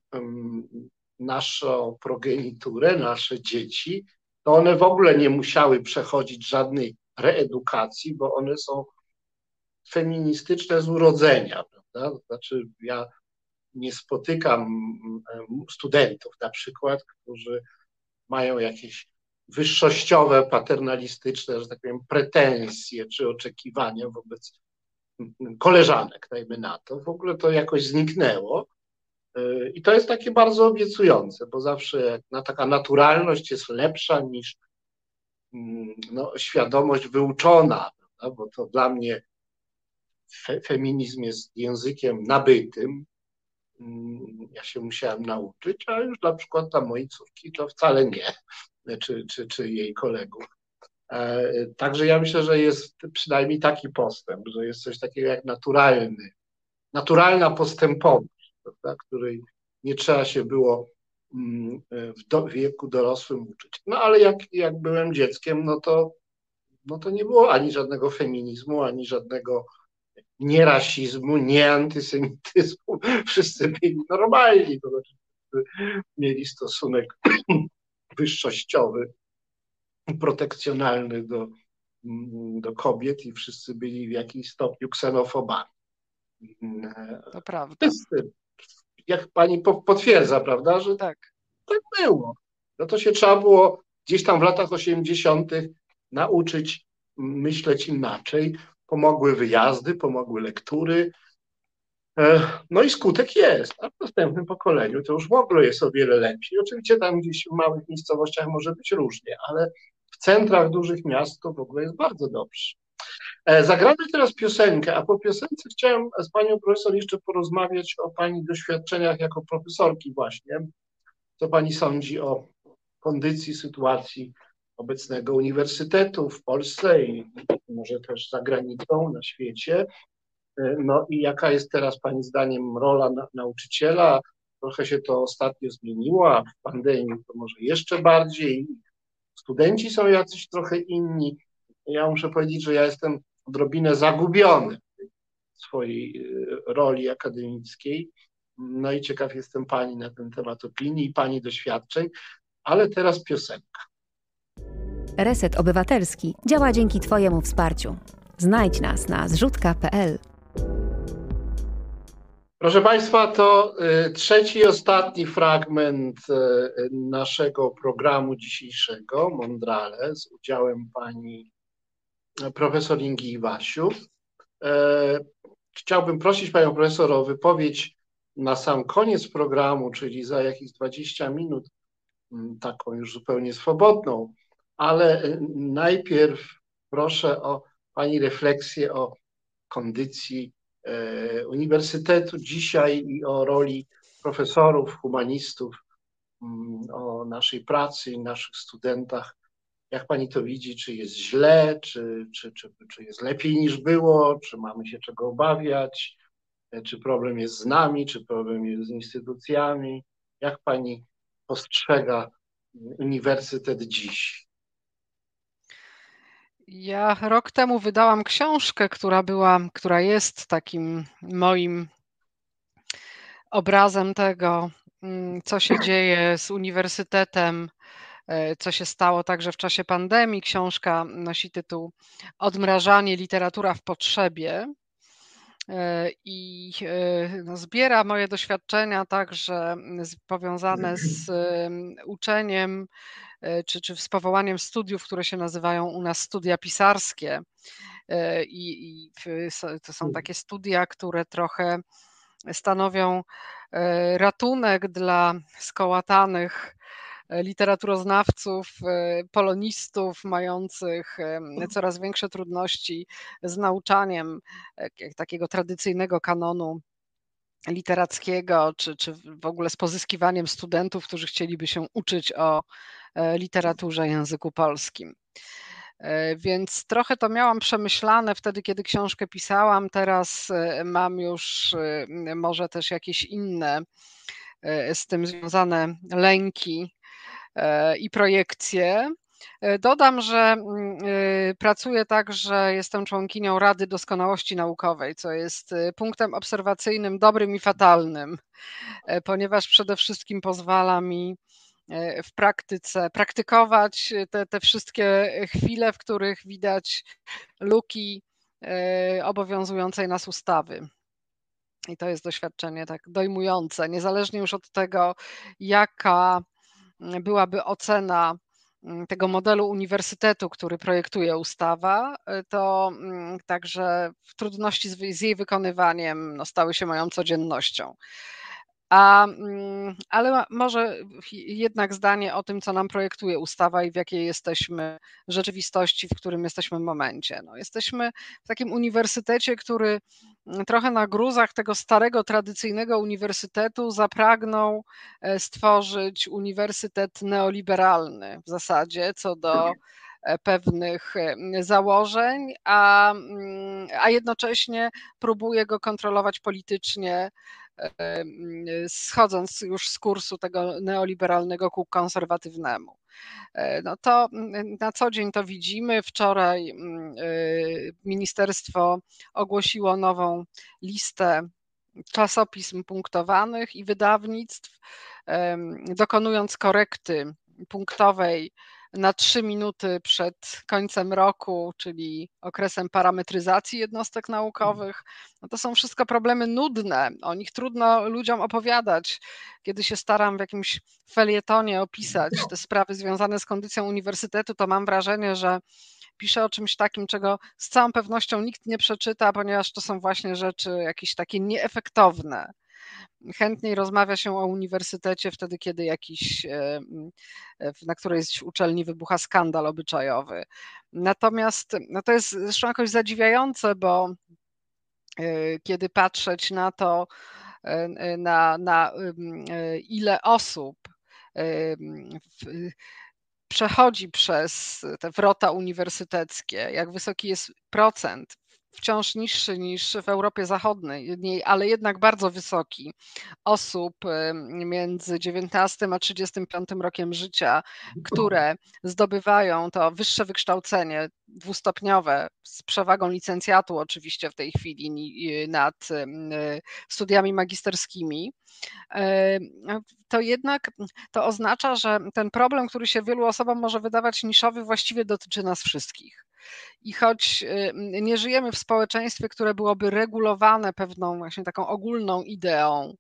naszą progeniturę, nasze dzieci, to one w ogóle nie musiały przechodzić żadnej reedukacji, bo one są feministyczne z urodzenia. Prawda? Znaczy, ja nie spotykam studentów na przykład, którzy mają jakieś wyższościowe, paternalistyczne, że tak powiem, pretensje czy oczekiwania wobec koleżanek, dajmy na to. W ogóle to jakoś zniknęło. I to jest takie bardzo obiecujące, bo zawsze taka naturalność jest lepsza niż no, świadomość wyuczona, prawda? bo to dla mnie fe, feminizm jest językiem nabytym, Mm, ja się musiałem nauczyć, a już na przykład dla mojej córki to wcale nie, czy, czy, czy jej kolegów. E, także ja myślę, że jest przynajmniej taki postęp, że jest coś takiego jak naturalny, naturalna postępowość, prawda, której nie trzeba się było mm, w do, wieku dorosłym uczyć. No ale jak, jak byłem dzieckiem, no to, no to nie było ani żadnego feminizmu, ani żadnego nie rasizmu, nie antysemityzmu, wszyscy byli normalni, to znaczy mieli stosunek wyższościowy, protekcjonalny do, do kobiet i wszyscy byli w jakimś stopniu ksenofobami. To prawda. Wszyscy, jak pani potwierdza, prawda, że tak, tak było. No to się trzeba było gdzieś tam w latach 80. nauczyć myśleć inaczej. Pomogły wyjazdy, pomogły lektury. No i skutek jest, a w następnym pokoleniu to już w ogóle jest o wiele lepiej. Oczywiście tam gdzieś w małych miejscowościach może być różnie, ale w centrach dużych miast to w ogóle jest bardzo dobrze. E, zagramy teraz piosenkę, a po piosence chciałem z panią profesor jeszcze porozmawiać o pani doświadczeniach jako profesorki właśnie. Co pani sądzi o kondycji, sytuacji obecnego uniwersytetu w Polsce i może też za granicą, na świecie. E, no i jaka jest teraz Pani zdaniem rola na, nauczyciela? Trochę się to ostatnio zmieniło, a w pandemii to może jeszcze bardziej. Studenci są jacyś trochę inni. Ja muszę powiedzieć, że ja jestem odrobinę zagubiony w swojej e, roli akademickiej. No i ciekaw jestem Pani na ten temat opinii i Pani doświadczeń, ale teraz piosenka. Reset Obywatelski działa dzięki Twojemu wsparciu. Znajdź nas na zrzutka.pl. Proszę Państwa, to y, trzeci i ostatni fragment y, naszego programu dzisiejszego, Mondrale, z udziałem pani profesor Ingi Iwasiu. E, chciałbym prosić panią profesor o wypowiedź na sam koniec programu, czyli za jakieś 20 minut, mm, taką już zupełnie swobodną, ale y, najpierw proszę o Pani refleksję o kondycji e, uniwersytetu dzisiaj i o roli profesorów, humanistów, mm, o naszej pracy i naszych studentach. Jak Pani to widzi, czy jest źle, czy, czy, czy, czy jest lepiej niż było, czy mamy się czego obawiać, e, czy problem jest z nami, czy problem jest z instytucjami? Jak Pani postrzega uniwersytet dziś? Ja rok temu wydałam książkę, która była, która jest takim moim obrazem tego, mm, co się dzieje z uniwersytetem, e, co się stało także w czasie pandemii. Książka nosi tytuł Odmrażanie literatura w potrzebie. E, I e, no, zbiera moje doświadczenia także powiązane z uczeniem E, czy, czy z powołaniem studiów, które się nazywają u nas studia pisarskie. I, i to są hmm. takie studia, które trochę stanowią ratunek dla skołatanych literaturoznawców, polonistów mających coraz większe trudności z nauczaniem takiego tradycyjnego kanonu literackiego, czy, czy w ogóle z pozyskiwaniem studentów, którzy chcieliby się uczyć o E, literaturze, języku polskim. E, więc trochę to miałam przemyślane wtedy, kiedy książkę pisałam. Teraz e, mam już może też jakieś inne z tym związane lęki i projekcje. Dodam, że mm, pracuję także, jestem członkinią Rady Doskonałości Naukowej, co jest punktem obserwacyjnym dobrym i fatalnym, ponieważ przede wszystkim pozwala mi E, w praktyce, praktykować te, te wszystkie chwile, w których widać luki e, obowiązującej nas ustawy. I to jest doświadczenie tak dojmujące, niezależnie już od tego, jaka byłaby ocena mm, tego modelu uniwersytetu, który projektuje ustawa, e, to mm, także trudności z jej wykonywaniem no, stały się moją codziennością. A, mm, ale może jednak zdanie o tym, co nam projektuje ustawa i w jakiej jesteśmy rzeczywistości, w którym jesteśmy momencie. No, jesteśmy w takim uniwersytecie, który mm, trochę na gruzach tego starego, tradycyjnego uniwersytetu zapragnął e, stworzyć uniwersytet neoliberalny w zasadzie co do e, pewnych e, założeń, a, mm, a jednocześnie próbuje go kontrolować politycznie schodząc już z kursu tego neoliberalnego ku konserwatywnemu. E, no to na co dzień to widzimy. Wczoraj e, ministerstwo ogłosiło nową listę czasopism punktowanych i wydawnictw, dokonując korekty punktowej na trzy minuty przed końcem roku, czyli okresem parametryzacji jednostek naukowych. No to są wszystko problemy nudne. O nich trudno ludziom opowiadać. Kiedy się staram w jakimś felietonie opisać te sprawy związane z kondycją uniwersytetu, to mam wrażenie, że piszę o czymś takim, czego z całą pewnością nikt nie przeczyta, ponieważ to są właśnie rzeczy jakieś takie nieefektowne chętniej rozmawia się o uniwersytecie wtedy, kiedy jakiś, e, na którejś uczelni wybucha skandal obyczajowy. Natomiast no to jest zresztą jakoś zadziwiające, bo e, kiedy patrzeć na to, e, na, na ile osób przechodzi przez te wrota uniwersyteckie, jak wysoki jest procent wciąż niższy niż w Europie Zachodniej, ale jednak bardzo wysoki, osób między 19 a 35 rokiem życia, które zdobywają to wyższe wykształcenie dwustopniowe z przewagą licencjatu oczywiście w tej chwili nad studiami magisterskimi, to jednak to oznacza, że ten problem, który się wielu osobom może wydawać niszowy, właściwie dotyczy nas wszystkich. I choć nie żyjemy w społeczeństwie, które byłoby regulowane pewną właśnie taką ogólną ideą,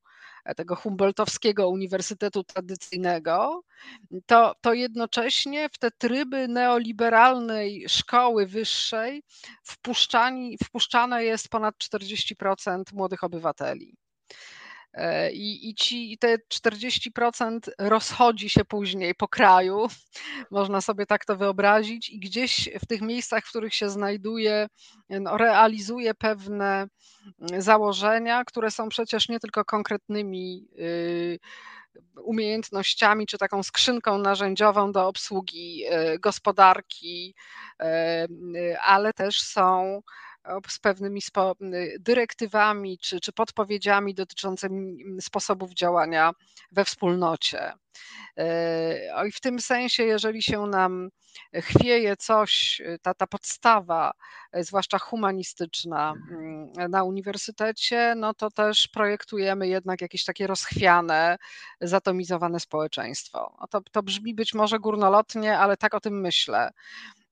e, tego Humboldtowskiego uniwersytetu tradycyjnego, to, to jednocześnie w te tryby neoliberalnej szkoły wyższej wpuszczane jest ponad 40% młodych obywateli. E, I, I ci te 40% rozchodzi się później po kraju, można sobie tak to wyobrazić, i gdzieś w tych miejscach, w których się znajduje, no, realizuje pewne mm, założenia, które są przecież nie tylko konkretnymi y, umiejętnościami, czy taką skrzynką narzędziową do obsługi y, gospodarki, y, ale też są z pewnymi spo, dyrektywami czy, czy podpowiedziami dotyczącymi sposobów działania we wspólnocie. E, I w tym sensie, jeżeli się nam chwieje coś, ta, ta podstawa, e, zwłaszcza humanistyczna na uniwersytecie, no to też projektujemy jednak jakieś takie rozchwiane, zatomizowane społeczeństwo. To, to brzmi być może górnolotnie, ale tak o tym myślę.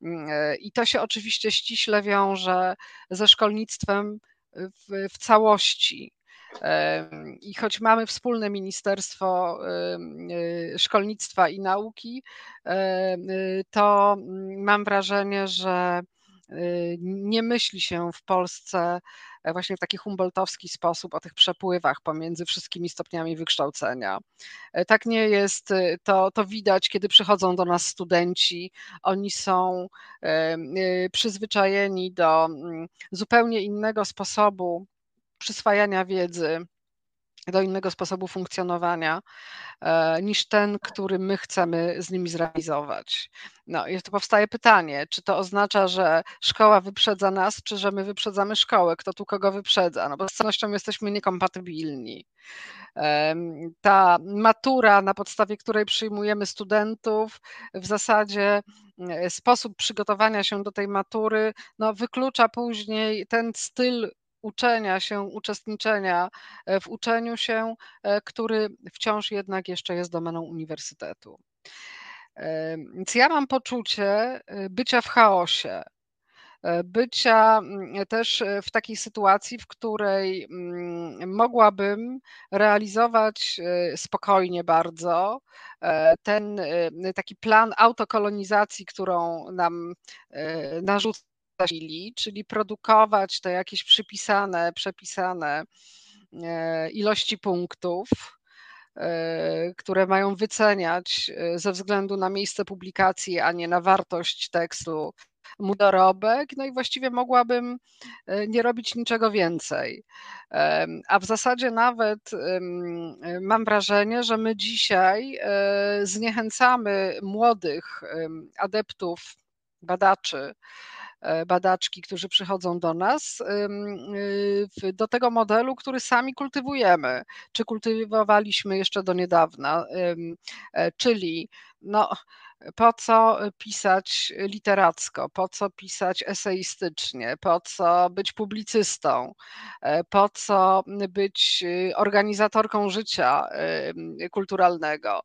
Mm, e, I to się oczywiście ściśle wiąże ze szkolnictwem w, w całości. I choć mamy wspólne Ministerstwo e, Szkolnictwa i Nauki, to mm, mam wrażenie, że nie myśli się w Polsce E, właśnie w taki humboldtowski sposób o tych przepływach pomiędzy wszystkimi stopniami wykształcenia. E, tak nie jest, e, to, to widać, kiedy przychodzą do nas studenci. Oni są przyzwyczajeni do mm, zupełnie innego sposobu przyswajania wiedzy do innego sposobu funkcjonowania e, niż ten, który my chcemy z nimi zrealizować. No i to powstaje pytanie, czy to oznacza, że szkoła wyprzedza nas, czy że my wyprzedzamy szkołę, kto tu kogo wyprzedza, no bo z cenością jesteśmy niekompatybilni. Ta matura, na podstawie której przyjmujemy studentów, w zasadzie e, sposób przygotowania się do tej matury no, wyklucza później ten styl uczenia się, uczestniczenia e, w uczeniu się, e, który wciąż jednak jeszcze jest domeną uniwersytetu. E, więc ja mam poczucie bycia w chaosie, bycia mm, też w takiej sytuacji, w której mm, mogłabym realizować spokojnie bardzo ten taki plan autokolonizacji, którą nam narzuca czyli produkować te jakieś przypisane, przepisane e, ilości punktów, e, które mają wyceniać e, ze względu na miejsce publikacji, a nie na wartość tekstu mu dorobek, no i właściwie mogłabym nie robić niczego więcej. A w zasadzie nawet mam wrażenie, że my dzisiaj zniechęcamy młodych adeptów, badaczy badaczki, którzy przychodzą do nas, do tego modelu, który sami kultywujemy, czy kultywowaliśmy jeszcze do niedawna, czyli no, po co pisać literacko, po co pisać eseistycznie, po co być publicystą, e, po co być y, organizatorką życia kulturalnego.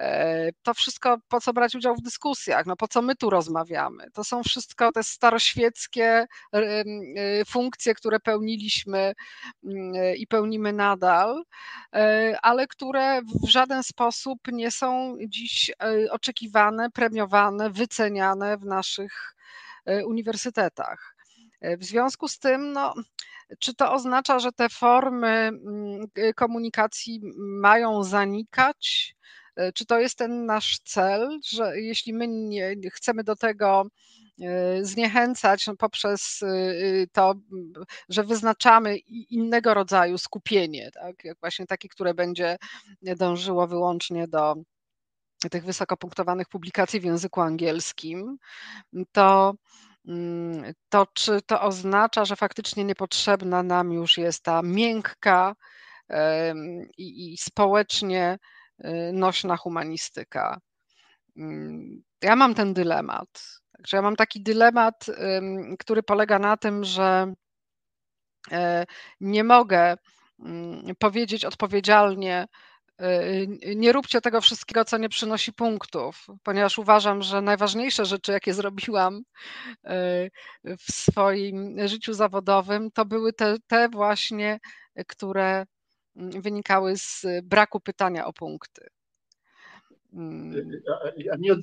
E, to wszystko, po co brać udział w dyskusjach, no po co my tu rozmawiamy. To są wszystko te staroświeckie e, funkcje, które pełniliśmy mm, i pełnimy nadal, e, ale które w żaden sposób nie są dziś oczekiwane, premiowane, wyceniane w naszych uniwersytetach. W związku z tym, no, czy to oznacza, że te formy mm, komunikacji mają zanikać? E, czy to jest ten nasz cel, że jeśli my nie chcemy do tego e, zniechęcać no, poprzez e, to, że wyznaczamy innego rodzaju skupienie, tak? jak właśnie takie, które będzie dążyło wyłącznie do tych wysokopunktowanych publikacji w języku angielskim, to, mm, to czy to oznacza, że faktycznie niepotrzebna nam już jest ta miękka i, i społecznie nośna humanistyka. Mm, ja mam ten dylemat. Także ja mam taki dylemat, który polega na tym, że e, nie mogę mm, powiedzieć odpowiedzialnie, y, nie róbcie tego wszystkiego, co nie przynosi punktów, ponieważ uważam, że najważniejsze rzeczy, jakie zrobiłam y, w swoim życiu zawodowym, to były te, te właśnie, które wynikały z braku pytania o punkty. Mm. A nie,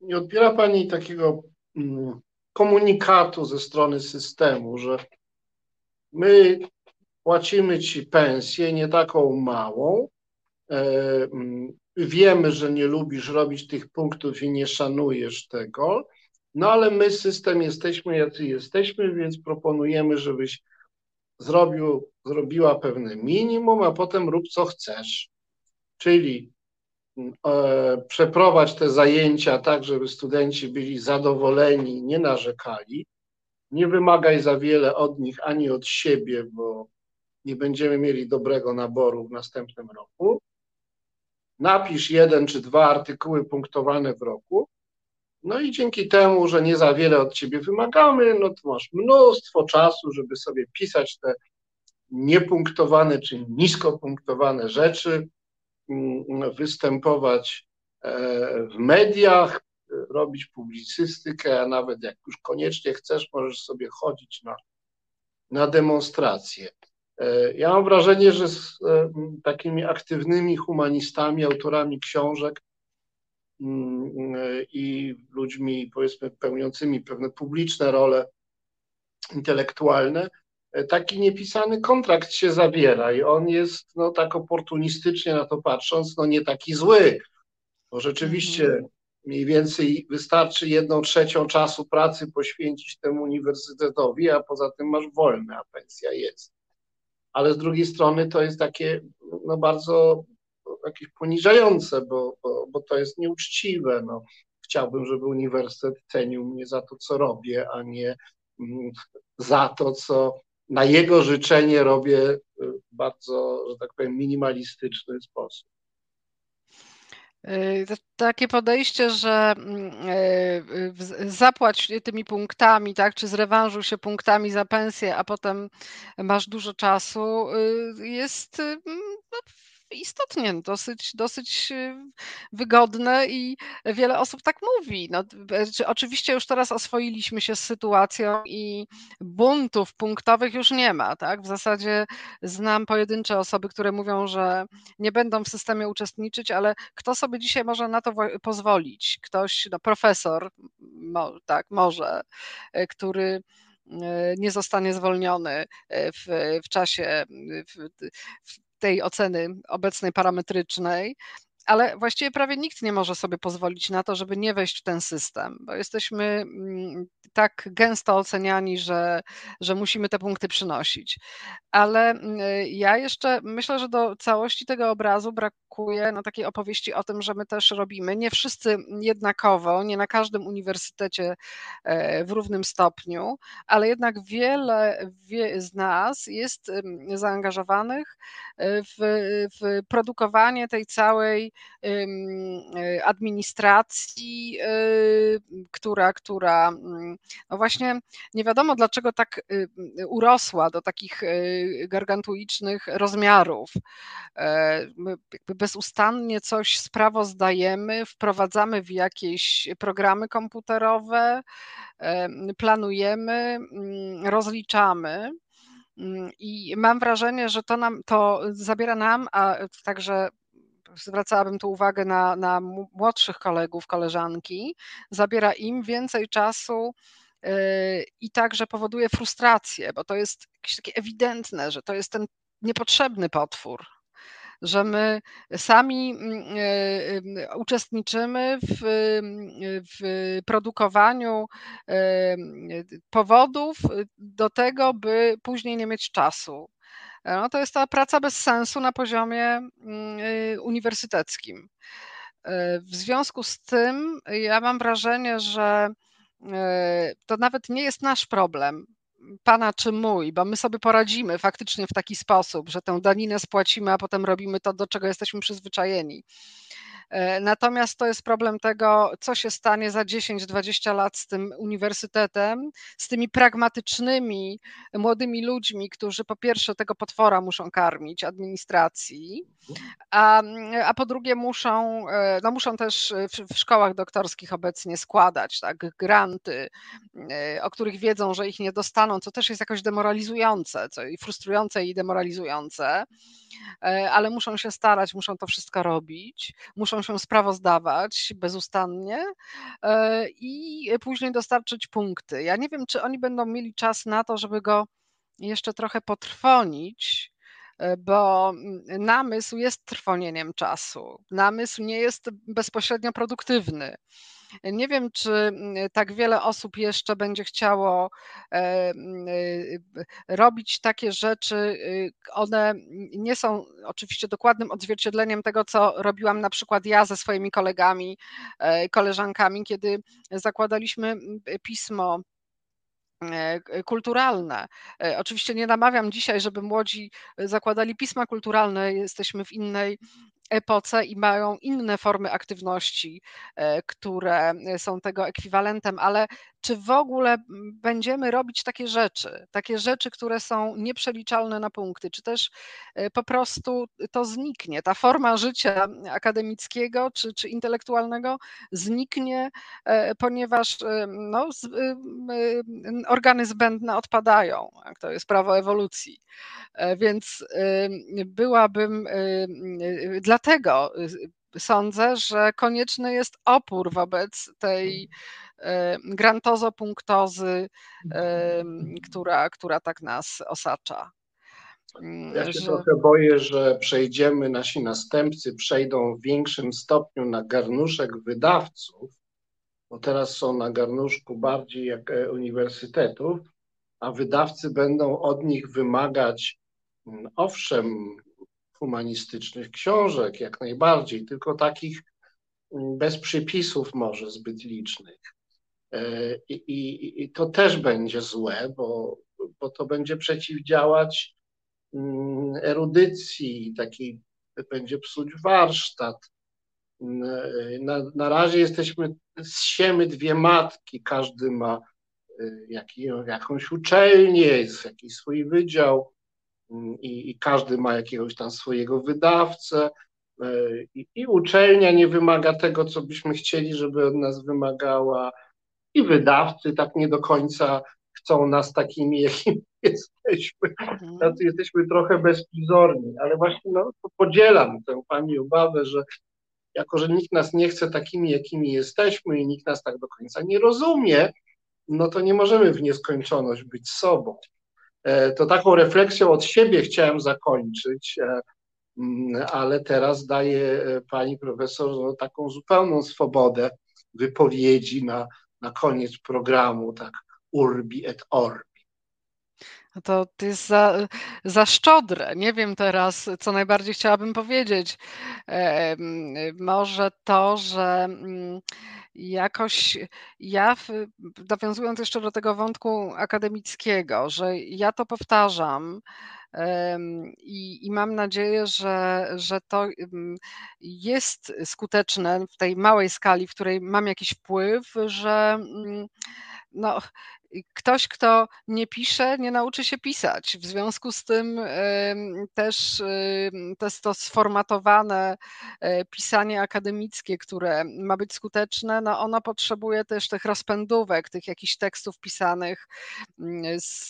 nie odbiera Pani takiego mm, komunikatu ze strony systemu, że my płacimy Ci pensję, nie taką małą, e, wiemy, że nie lubisz robić tych punktów i nie szanujesz tego, no ale my system jesteśmy jacy jesteśmy, więc proponujemy, żebyś zrobił, zrobiła pewne minimum, a potem rób co chcesz. Czyli e, przeprowadź te zajęcia tak, żeby studenci byli zadowoleni, nie narzekali. Nie wymagaj za wiele od nich ani od siebie, bo nie będziemy mieli dobrego naboru w następnym roku. Napisz jeden czy dwa artykuły punktowane w roku no i dzięki temu, że nie za wiele od ciebie wymagamy, no to masz mnóstwo czasu, żeby sobie pisać te niepunktowane czy nisko punktowane rzeczy, mm, występować e, w mediach, robić publicystykę, a nawet jak już koniecznie chcesz, możesz sobie chodzić na, na demonstracje. E, ja mam wrażenie, że z e, takimi aktywnymi humanistami, autorami książek, i ludźmi, powiedzmy, pełniącymi pewne publiczne role intelektualne, taki niepisany kontrakt się zawiera i on jest, no tak oportunistycznie na to patrząc, no nie taki zły, bo rzeczywiście mhm. mniej więcej wystarczy jedną trzecią czasu pracy poświęcić temu uniwersytetowi, a poza tym masz wolne, a pensja jest. Ale z drugiej strony to jest takie no bardzo jakieś poniżające, bo, bo, bo to jest nieuczciwe. No. Chciałbym, żeby uniwersytet cenił mnie za to, co robię, a nie mm, za to, co na jego życzenie robię y, bardzo, że tak powiem, minimalistyczny sposób. Y, takie podejście, że mm, y, zapłać tymi punktami, tak, czy zrewanżuj się punktami za pensję, a potem masz dużo czasu, jest no, istotnie dosyć, dosyć y, wygodne i wiele osób tak mówi. No, oczywiście już teraz oswoiliśmy się z sytuacją i buntów punktowych już nie ma. Tak? W zasadzie znam pojedyncze osoby, które mówią, że nie będą w systemie uczestniczyć, ale kto sobie dzisiaj może na to pozwolić? Ktoś, no, profesor, mo, tak, może, y, który y, nie zostanie zwolniony w, w czasie, w, w tej oceny obecnej parametrycznej, ale właściwie prawie nikt nie może sobie pozwolić na to, żeby nie wejść w ten system, bo jesteśmy mm, tak gęsto oceniani, że, że musimy te punkty przynosić. Ale mm, ja jeszcze myślę, że do całości tego obrazu brakuje takiej opowieści o tym, że my też robimy. Nie wszyscy jednakowo, nie na każdym uniwersytecie e, w równym stopniu, ale jednak wiele z nas jest zaangażowanych e, w, w produkowanie tej całej administracji, która, która mm, no właśnie nie wiadomo dlaczego tak urosła do takich gargantuicznych rozmiarów. Jakby bezustannie coś sprawozdajemy, wprowadzamy w jakieś programy komputerowe, planujemy, mm, rozliczamy. Mm, I mam wrażenie, że to nam to zabiera nam, a także zwracałabym tu uwagę na, na młodszych kolegów, koleżanki, zabiera im więcej czasu e, i także powoduje frustrację, bo to jest jakieś takie ewidentne, że to jest ten niepotrzebny potwór, że my sami mm, e, e, uczestniczymy w, w produkowaniu powodów do tego, by później nie mieć czasu. No to jest ta praca bez sensu na poziomie mm, uniwersyteckim. W związku z tym ja mam wrażenie, że to nawet nie jest nasz problem pana czy mój, bo my sobie poradzimy faktycznie w taki sposób, że tę daninę spłacimy, a potem robimy to, do czego jesteśmy przyzwyczajeni. E, natomiast to jest problem tego, co się stanie za 10-20 lat z tym uniwersytetem, z tymi pragmatycznymi młodymi ludźmi, którzy po pierwsze tego potwora muszą karmić, administracji, a, a po drugie muszą, e, no muszą też w, w szkołach doktorskich obecnie składać tak, granty, e, o których wiedzą, że ich nie dostaną, co też jest jakoś demoralizujące, co i frustrujące i demoralizujące. Ale muszą się starać, muszą to wszystko robić, muszą się sprawozdawać bezustannie e, i później dostarczyć punkty. Ja nie wiem, czy oni będą mieli czas na to, żeby go jeszcze trochę potrwonić, bo mm, namysł jest trwonieniem czasu. Namysł nie jest bezpośrednio produktywny. Nie wiem, czy mm, tak wiele osób jeszcze będzie chciało e, mm, e, robić takie rzeczy. Y, one nie są oczywiście dokładnym odzwierciedleniem tego, co robiłam na przykład ja ze swoimi kolegami, e, koleżankami, kiedy zakładaliśmy pismo kulturalne. Oczywiście nie namawiam dzisiaj, żeby młodzi zakładali pisma kulturalne, jesteśmy w innej epoce i mają inne formy aktywności, e, które są tego ekwiwalentem, ale czy w ogóle będziemy robić takie rzeczy, takie rzeczy, które są nieprzeliczalne na punkty, czy też e, po prostu to zniknie, ta forma życia akademickiego czy, czy intelektualnego zniknie, e, ponieważ no, organy zbędne odpadają, to jest prawo ewolucji. Więc byłabym dla Dlatego y, sądzę, że konieczny jest opór wobec tej grantozo-punktozy, która, która tak nas osacza. Mm, ja się że... trochę boję, że przejdziemy, nasi następcy przejdą w większym stopniu na garnuszek wydawców, bo teraz są na garnuszku bardziej jak e, uniwersytetów, a wydawcy będą od nich wymagać, mm, owszem, humanistycznych książek, jak najbardziej, tylko takich mm, bez przypisów może zbyt licznych. E, I, i, i to też będzie złe, bo, bo to będzie przeciwdziałać mm, erudycji, takiej będzie psuć warsztat. Mm, e, na, na razie jesteśmy, siemy dwie matki, każdy ma e, jaki, jakąś uczelnię, jakiś swój wydział, i, i każdy ma jakiegoś tam swojego wydawcę. E, I, I, uczelnia nie wymaga tego, co byśmy chcieli, żeby od nas wymagała, i wydawcy tak nie do końca chcą nas takimi, jakimi jesteśmy. Mhm. Tacy jesteśmy trochę bezprizorni, ale właśnie no, podzielam tę pani obawę, że jako, że nikt nas nie chce takimi, jakimi jesteśmy i nikt nas tak do końca nie rozumie, no to nie możemy w nieskończoność być sobą. E, to taką refleksją od siebie chciałem zakończyć. E, mm, ale teraz daje pani profesor no, taką zupełną swobodę wypowiedzi na, na koniec programu, tak urbi et orbi. No to, to jest za, za szczodre. Nie wiem teraz, co najbardziej chciałabym powiedzieć. Może to, że mm, jakoś ja, nawiązując jeszcze do tego wątku akademickiego, że ja to powtarzam. I, I, mam nadzieję, że, że to jest skuteczne w tej małej skali, w której mam jakiś wpływ, że mm, no, ktoś, kto nie pisze, nie nauczy się pisać. W związku z tym też to jest to sformatowane e, pisanie akademickie, które ma być skuteczne, no ono potrzebuje też tych rozpędówek, tych jakichś tekstów pisanych mm, z,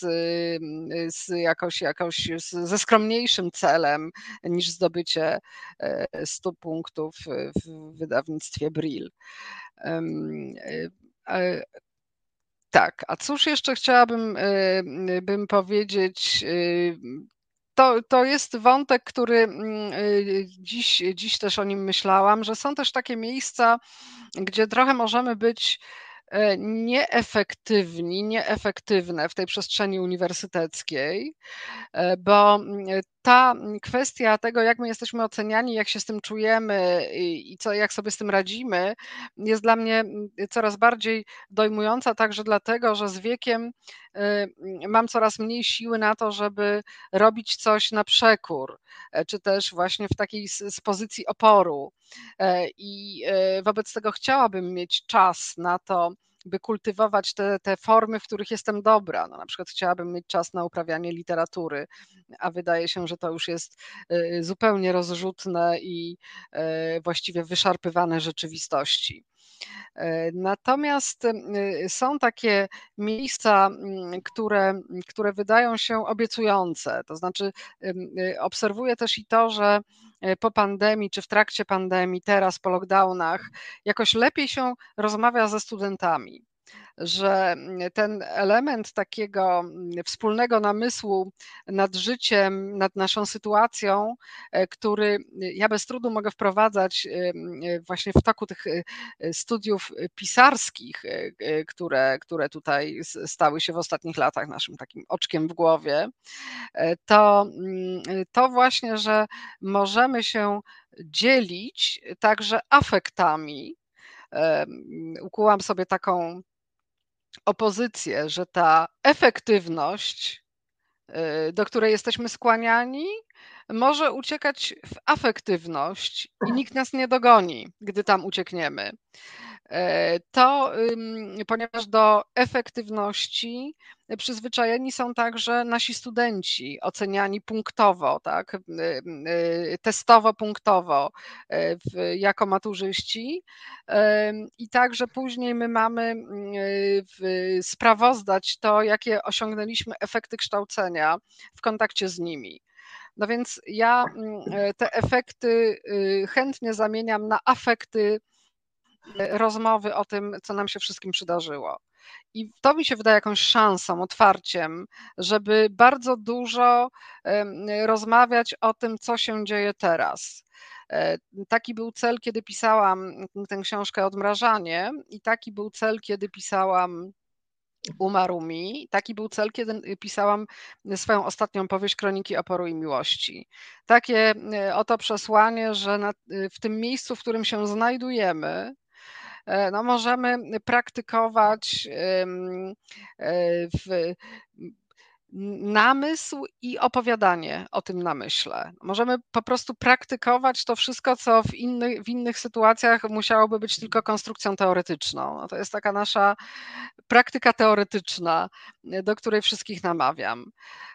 z jakoś, jakoś ze skromniejszym celem niż zdobycie 100 e, punktów w wydawnictwie Brill. Tak, a cóż jeszcze chciałabym y, bym powiedzieć? Y, to, to jest wątek, który y, dziś, dziś też o nim myślałam, że są też takie miejsca, gdzie trochę możemy być nieefektywni, nieefektywne w tej przestrzeni uniwersyteckiej, e, bo mm, ta kwestia tego, jak my jesteśmy oceniani, jak się z tym czujemy i co, jak sobie z tym radzimy, jest dla mnie mm, coraz bardziej dojmująca, także dlatego, że z wiekiem e, mam coraz mniej siły na to, żeby robić coś na przekór, czy też właśnie w takiej z pozycji oporu. I wobec tego chciałabym mieć czas na to, by kultywować te, te formy, w których jestem dobra. No, na przykład chciałabym mieć czas na uprawianie literatury, a wydaje się, że to już jest y, zupełnie rozrzutne i y, właściwie wyszarpywane rzeczywistości. Y, natomiast są takie miejsca, mm, które, które wydają się obiecujące. To znaczy, obserwuję też i to, że po pandemii, czy w trakcie pandemii, teraz po lockdownach, jakoś lepiej się rozmawia ze studentami że ten element takiego mm, wspólnego namysłu nad życiem, nad naszą sytuacją, e, który ja bez trudu mogę wprowadzać e, właśnie w toku tych e, studiów pisarskich, które, które tutaj stały się w ostatnich latach naszym takim oczkiem w głowie, to, mm, to właśnie, że możemy się dzielić także afektami. Ukułam sobie taką opozycję, że ta efektywność, y, do której jesteśmy skłaniani, może uciekać w afektywność i nikt nas nie dogoni, gdy tam uciekniemy. E, to ponieważ do efektywności przyzwyczajeni są także nasi studenci, oceniani punktowo, tak, testowo, punktowo e, jako maturzyści. I także później my mamy sprawozdać to, jakie osiągnęliśmy efekty kształcenia w kontakcie z nimi. No więc ja e, te efekty y, chętnie zamieniam na afekty rozmowy o tym, co nam się wszystkim przydarzyło. I to mi się wydaje jakąś szansą, otwarciem, żeby bardzo dużo rozmawiać o tym, co się dzieje teraz. E, taki był cel, kiedy pisałam tę książkę Odmrażanie, i taki był cel, kiedy pisałam Umarł mi. Taki był cel, kiedy pisałam swoją ostatnią powieść Kroniki Oporu i Miłości. Takie e, oto przesłanie, że na, w tym miejscu, w którym się znajdujemy, no możemy praktykować e, w namysł i opowiadanie o tym namyśle. Możemy po prostu praktykować to wszystko, co w innych, w innych sytuacjach musiałoby być tylko konstrukcją teoretyczną. No to jest taka nasza praktyka teoretyczna, do której wszystkich namawiam.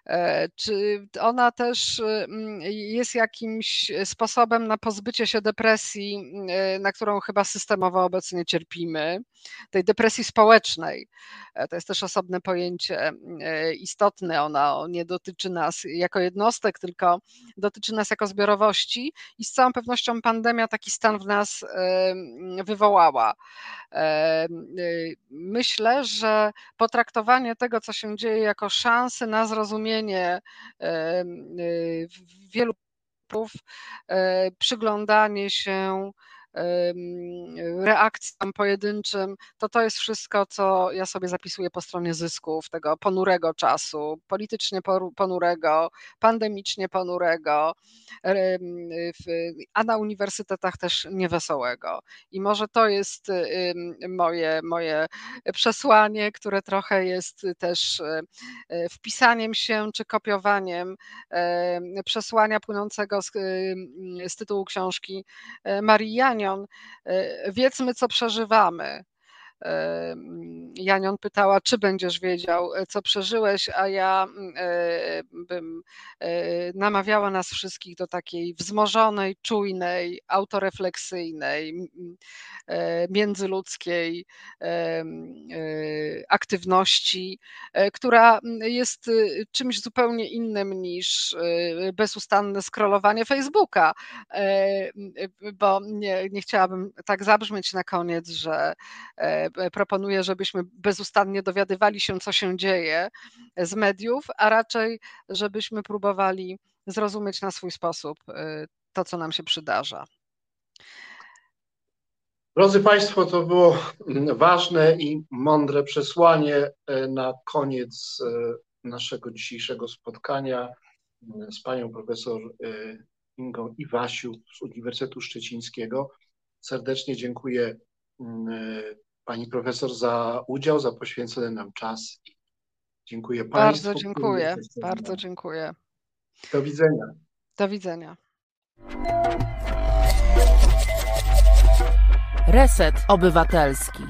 E, czy ona też mm, jest jakimś sposobem na pozbycie się depresji, e, na którą chyba systemowo obecnie cierpimy, tej depresji społecznej? E, to jest też osobne pojęcie istotne. Ona nie dotyczy nas jako jednostek, tylko dotyczy nas jako zbiorowości i z całą pewnością pandemia taki stan w nas wywołała. Myślę, że potraktowanie tego, co się dzieje, jako szansy na zrozumienie y, wielu przyglądanie się reakcjom pojedynczym, to to jest wszystko, co ja sobie zapisuję po stronie zysków tego ponurego czasu, politycznie ponurego, pandemicznie ponurego, a na uniwersytetach też niewesołego. I może to jest moje, moje przesłanie, które trochę jest też e, wpisaniem się czy kopiowaniem przesłania płynącego z, z tytułu książki e, Marii Janio, E, wiedzmy, co przeżywamy. Janion pytała, czy będziesz wiedział, e, co przeżyłeś, a ja mm, e, bym e, namawiała nas wszystkich do takiej wzmożonej, czujnej, autorefleksyjnej, międzyludzkiej aktywności, która jest czymś zupełnie innym niż bezustanne scrollowanie Facebooka, bo nie, nie chciałabym tak zabrzmieć na koniec, że proponuję, żebyśmy bezustannie dowiadywali się, co się dzieje z mediów, a raczej, żebyśmy próbowali zrozumieć na swój sposób e, to, co nam się przydarza. Drodzy Państwo, to było ważne i mądre przesłanie e, na koniec naszego dzisiejszego spotkania z panią profesor Ingą Iwasiu z Uniwersytetu Szczecińskiego. Serdecznie dziękuję pani profesor za udział, za poświęcony nam czas. Dziękuję Państwu. Bardzo dziękuję, bardzo dziękuję. Do widzenia. Do widzenia. Reset Obywatelski.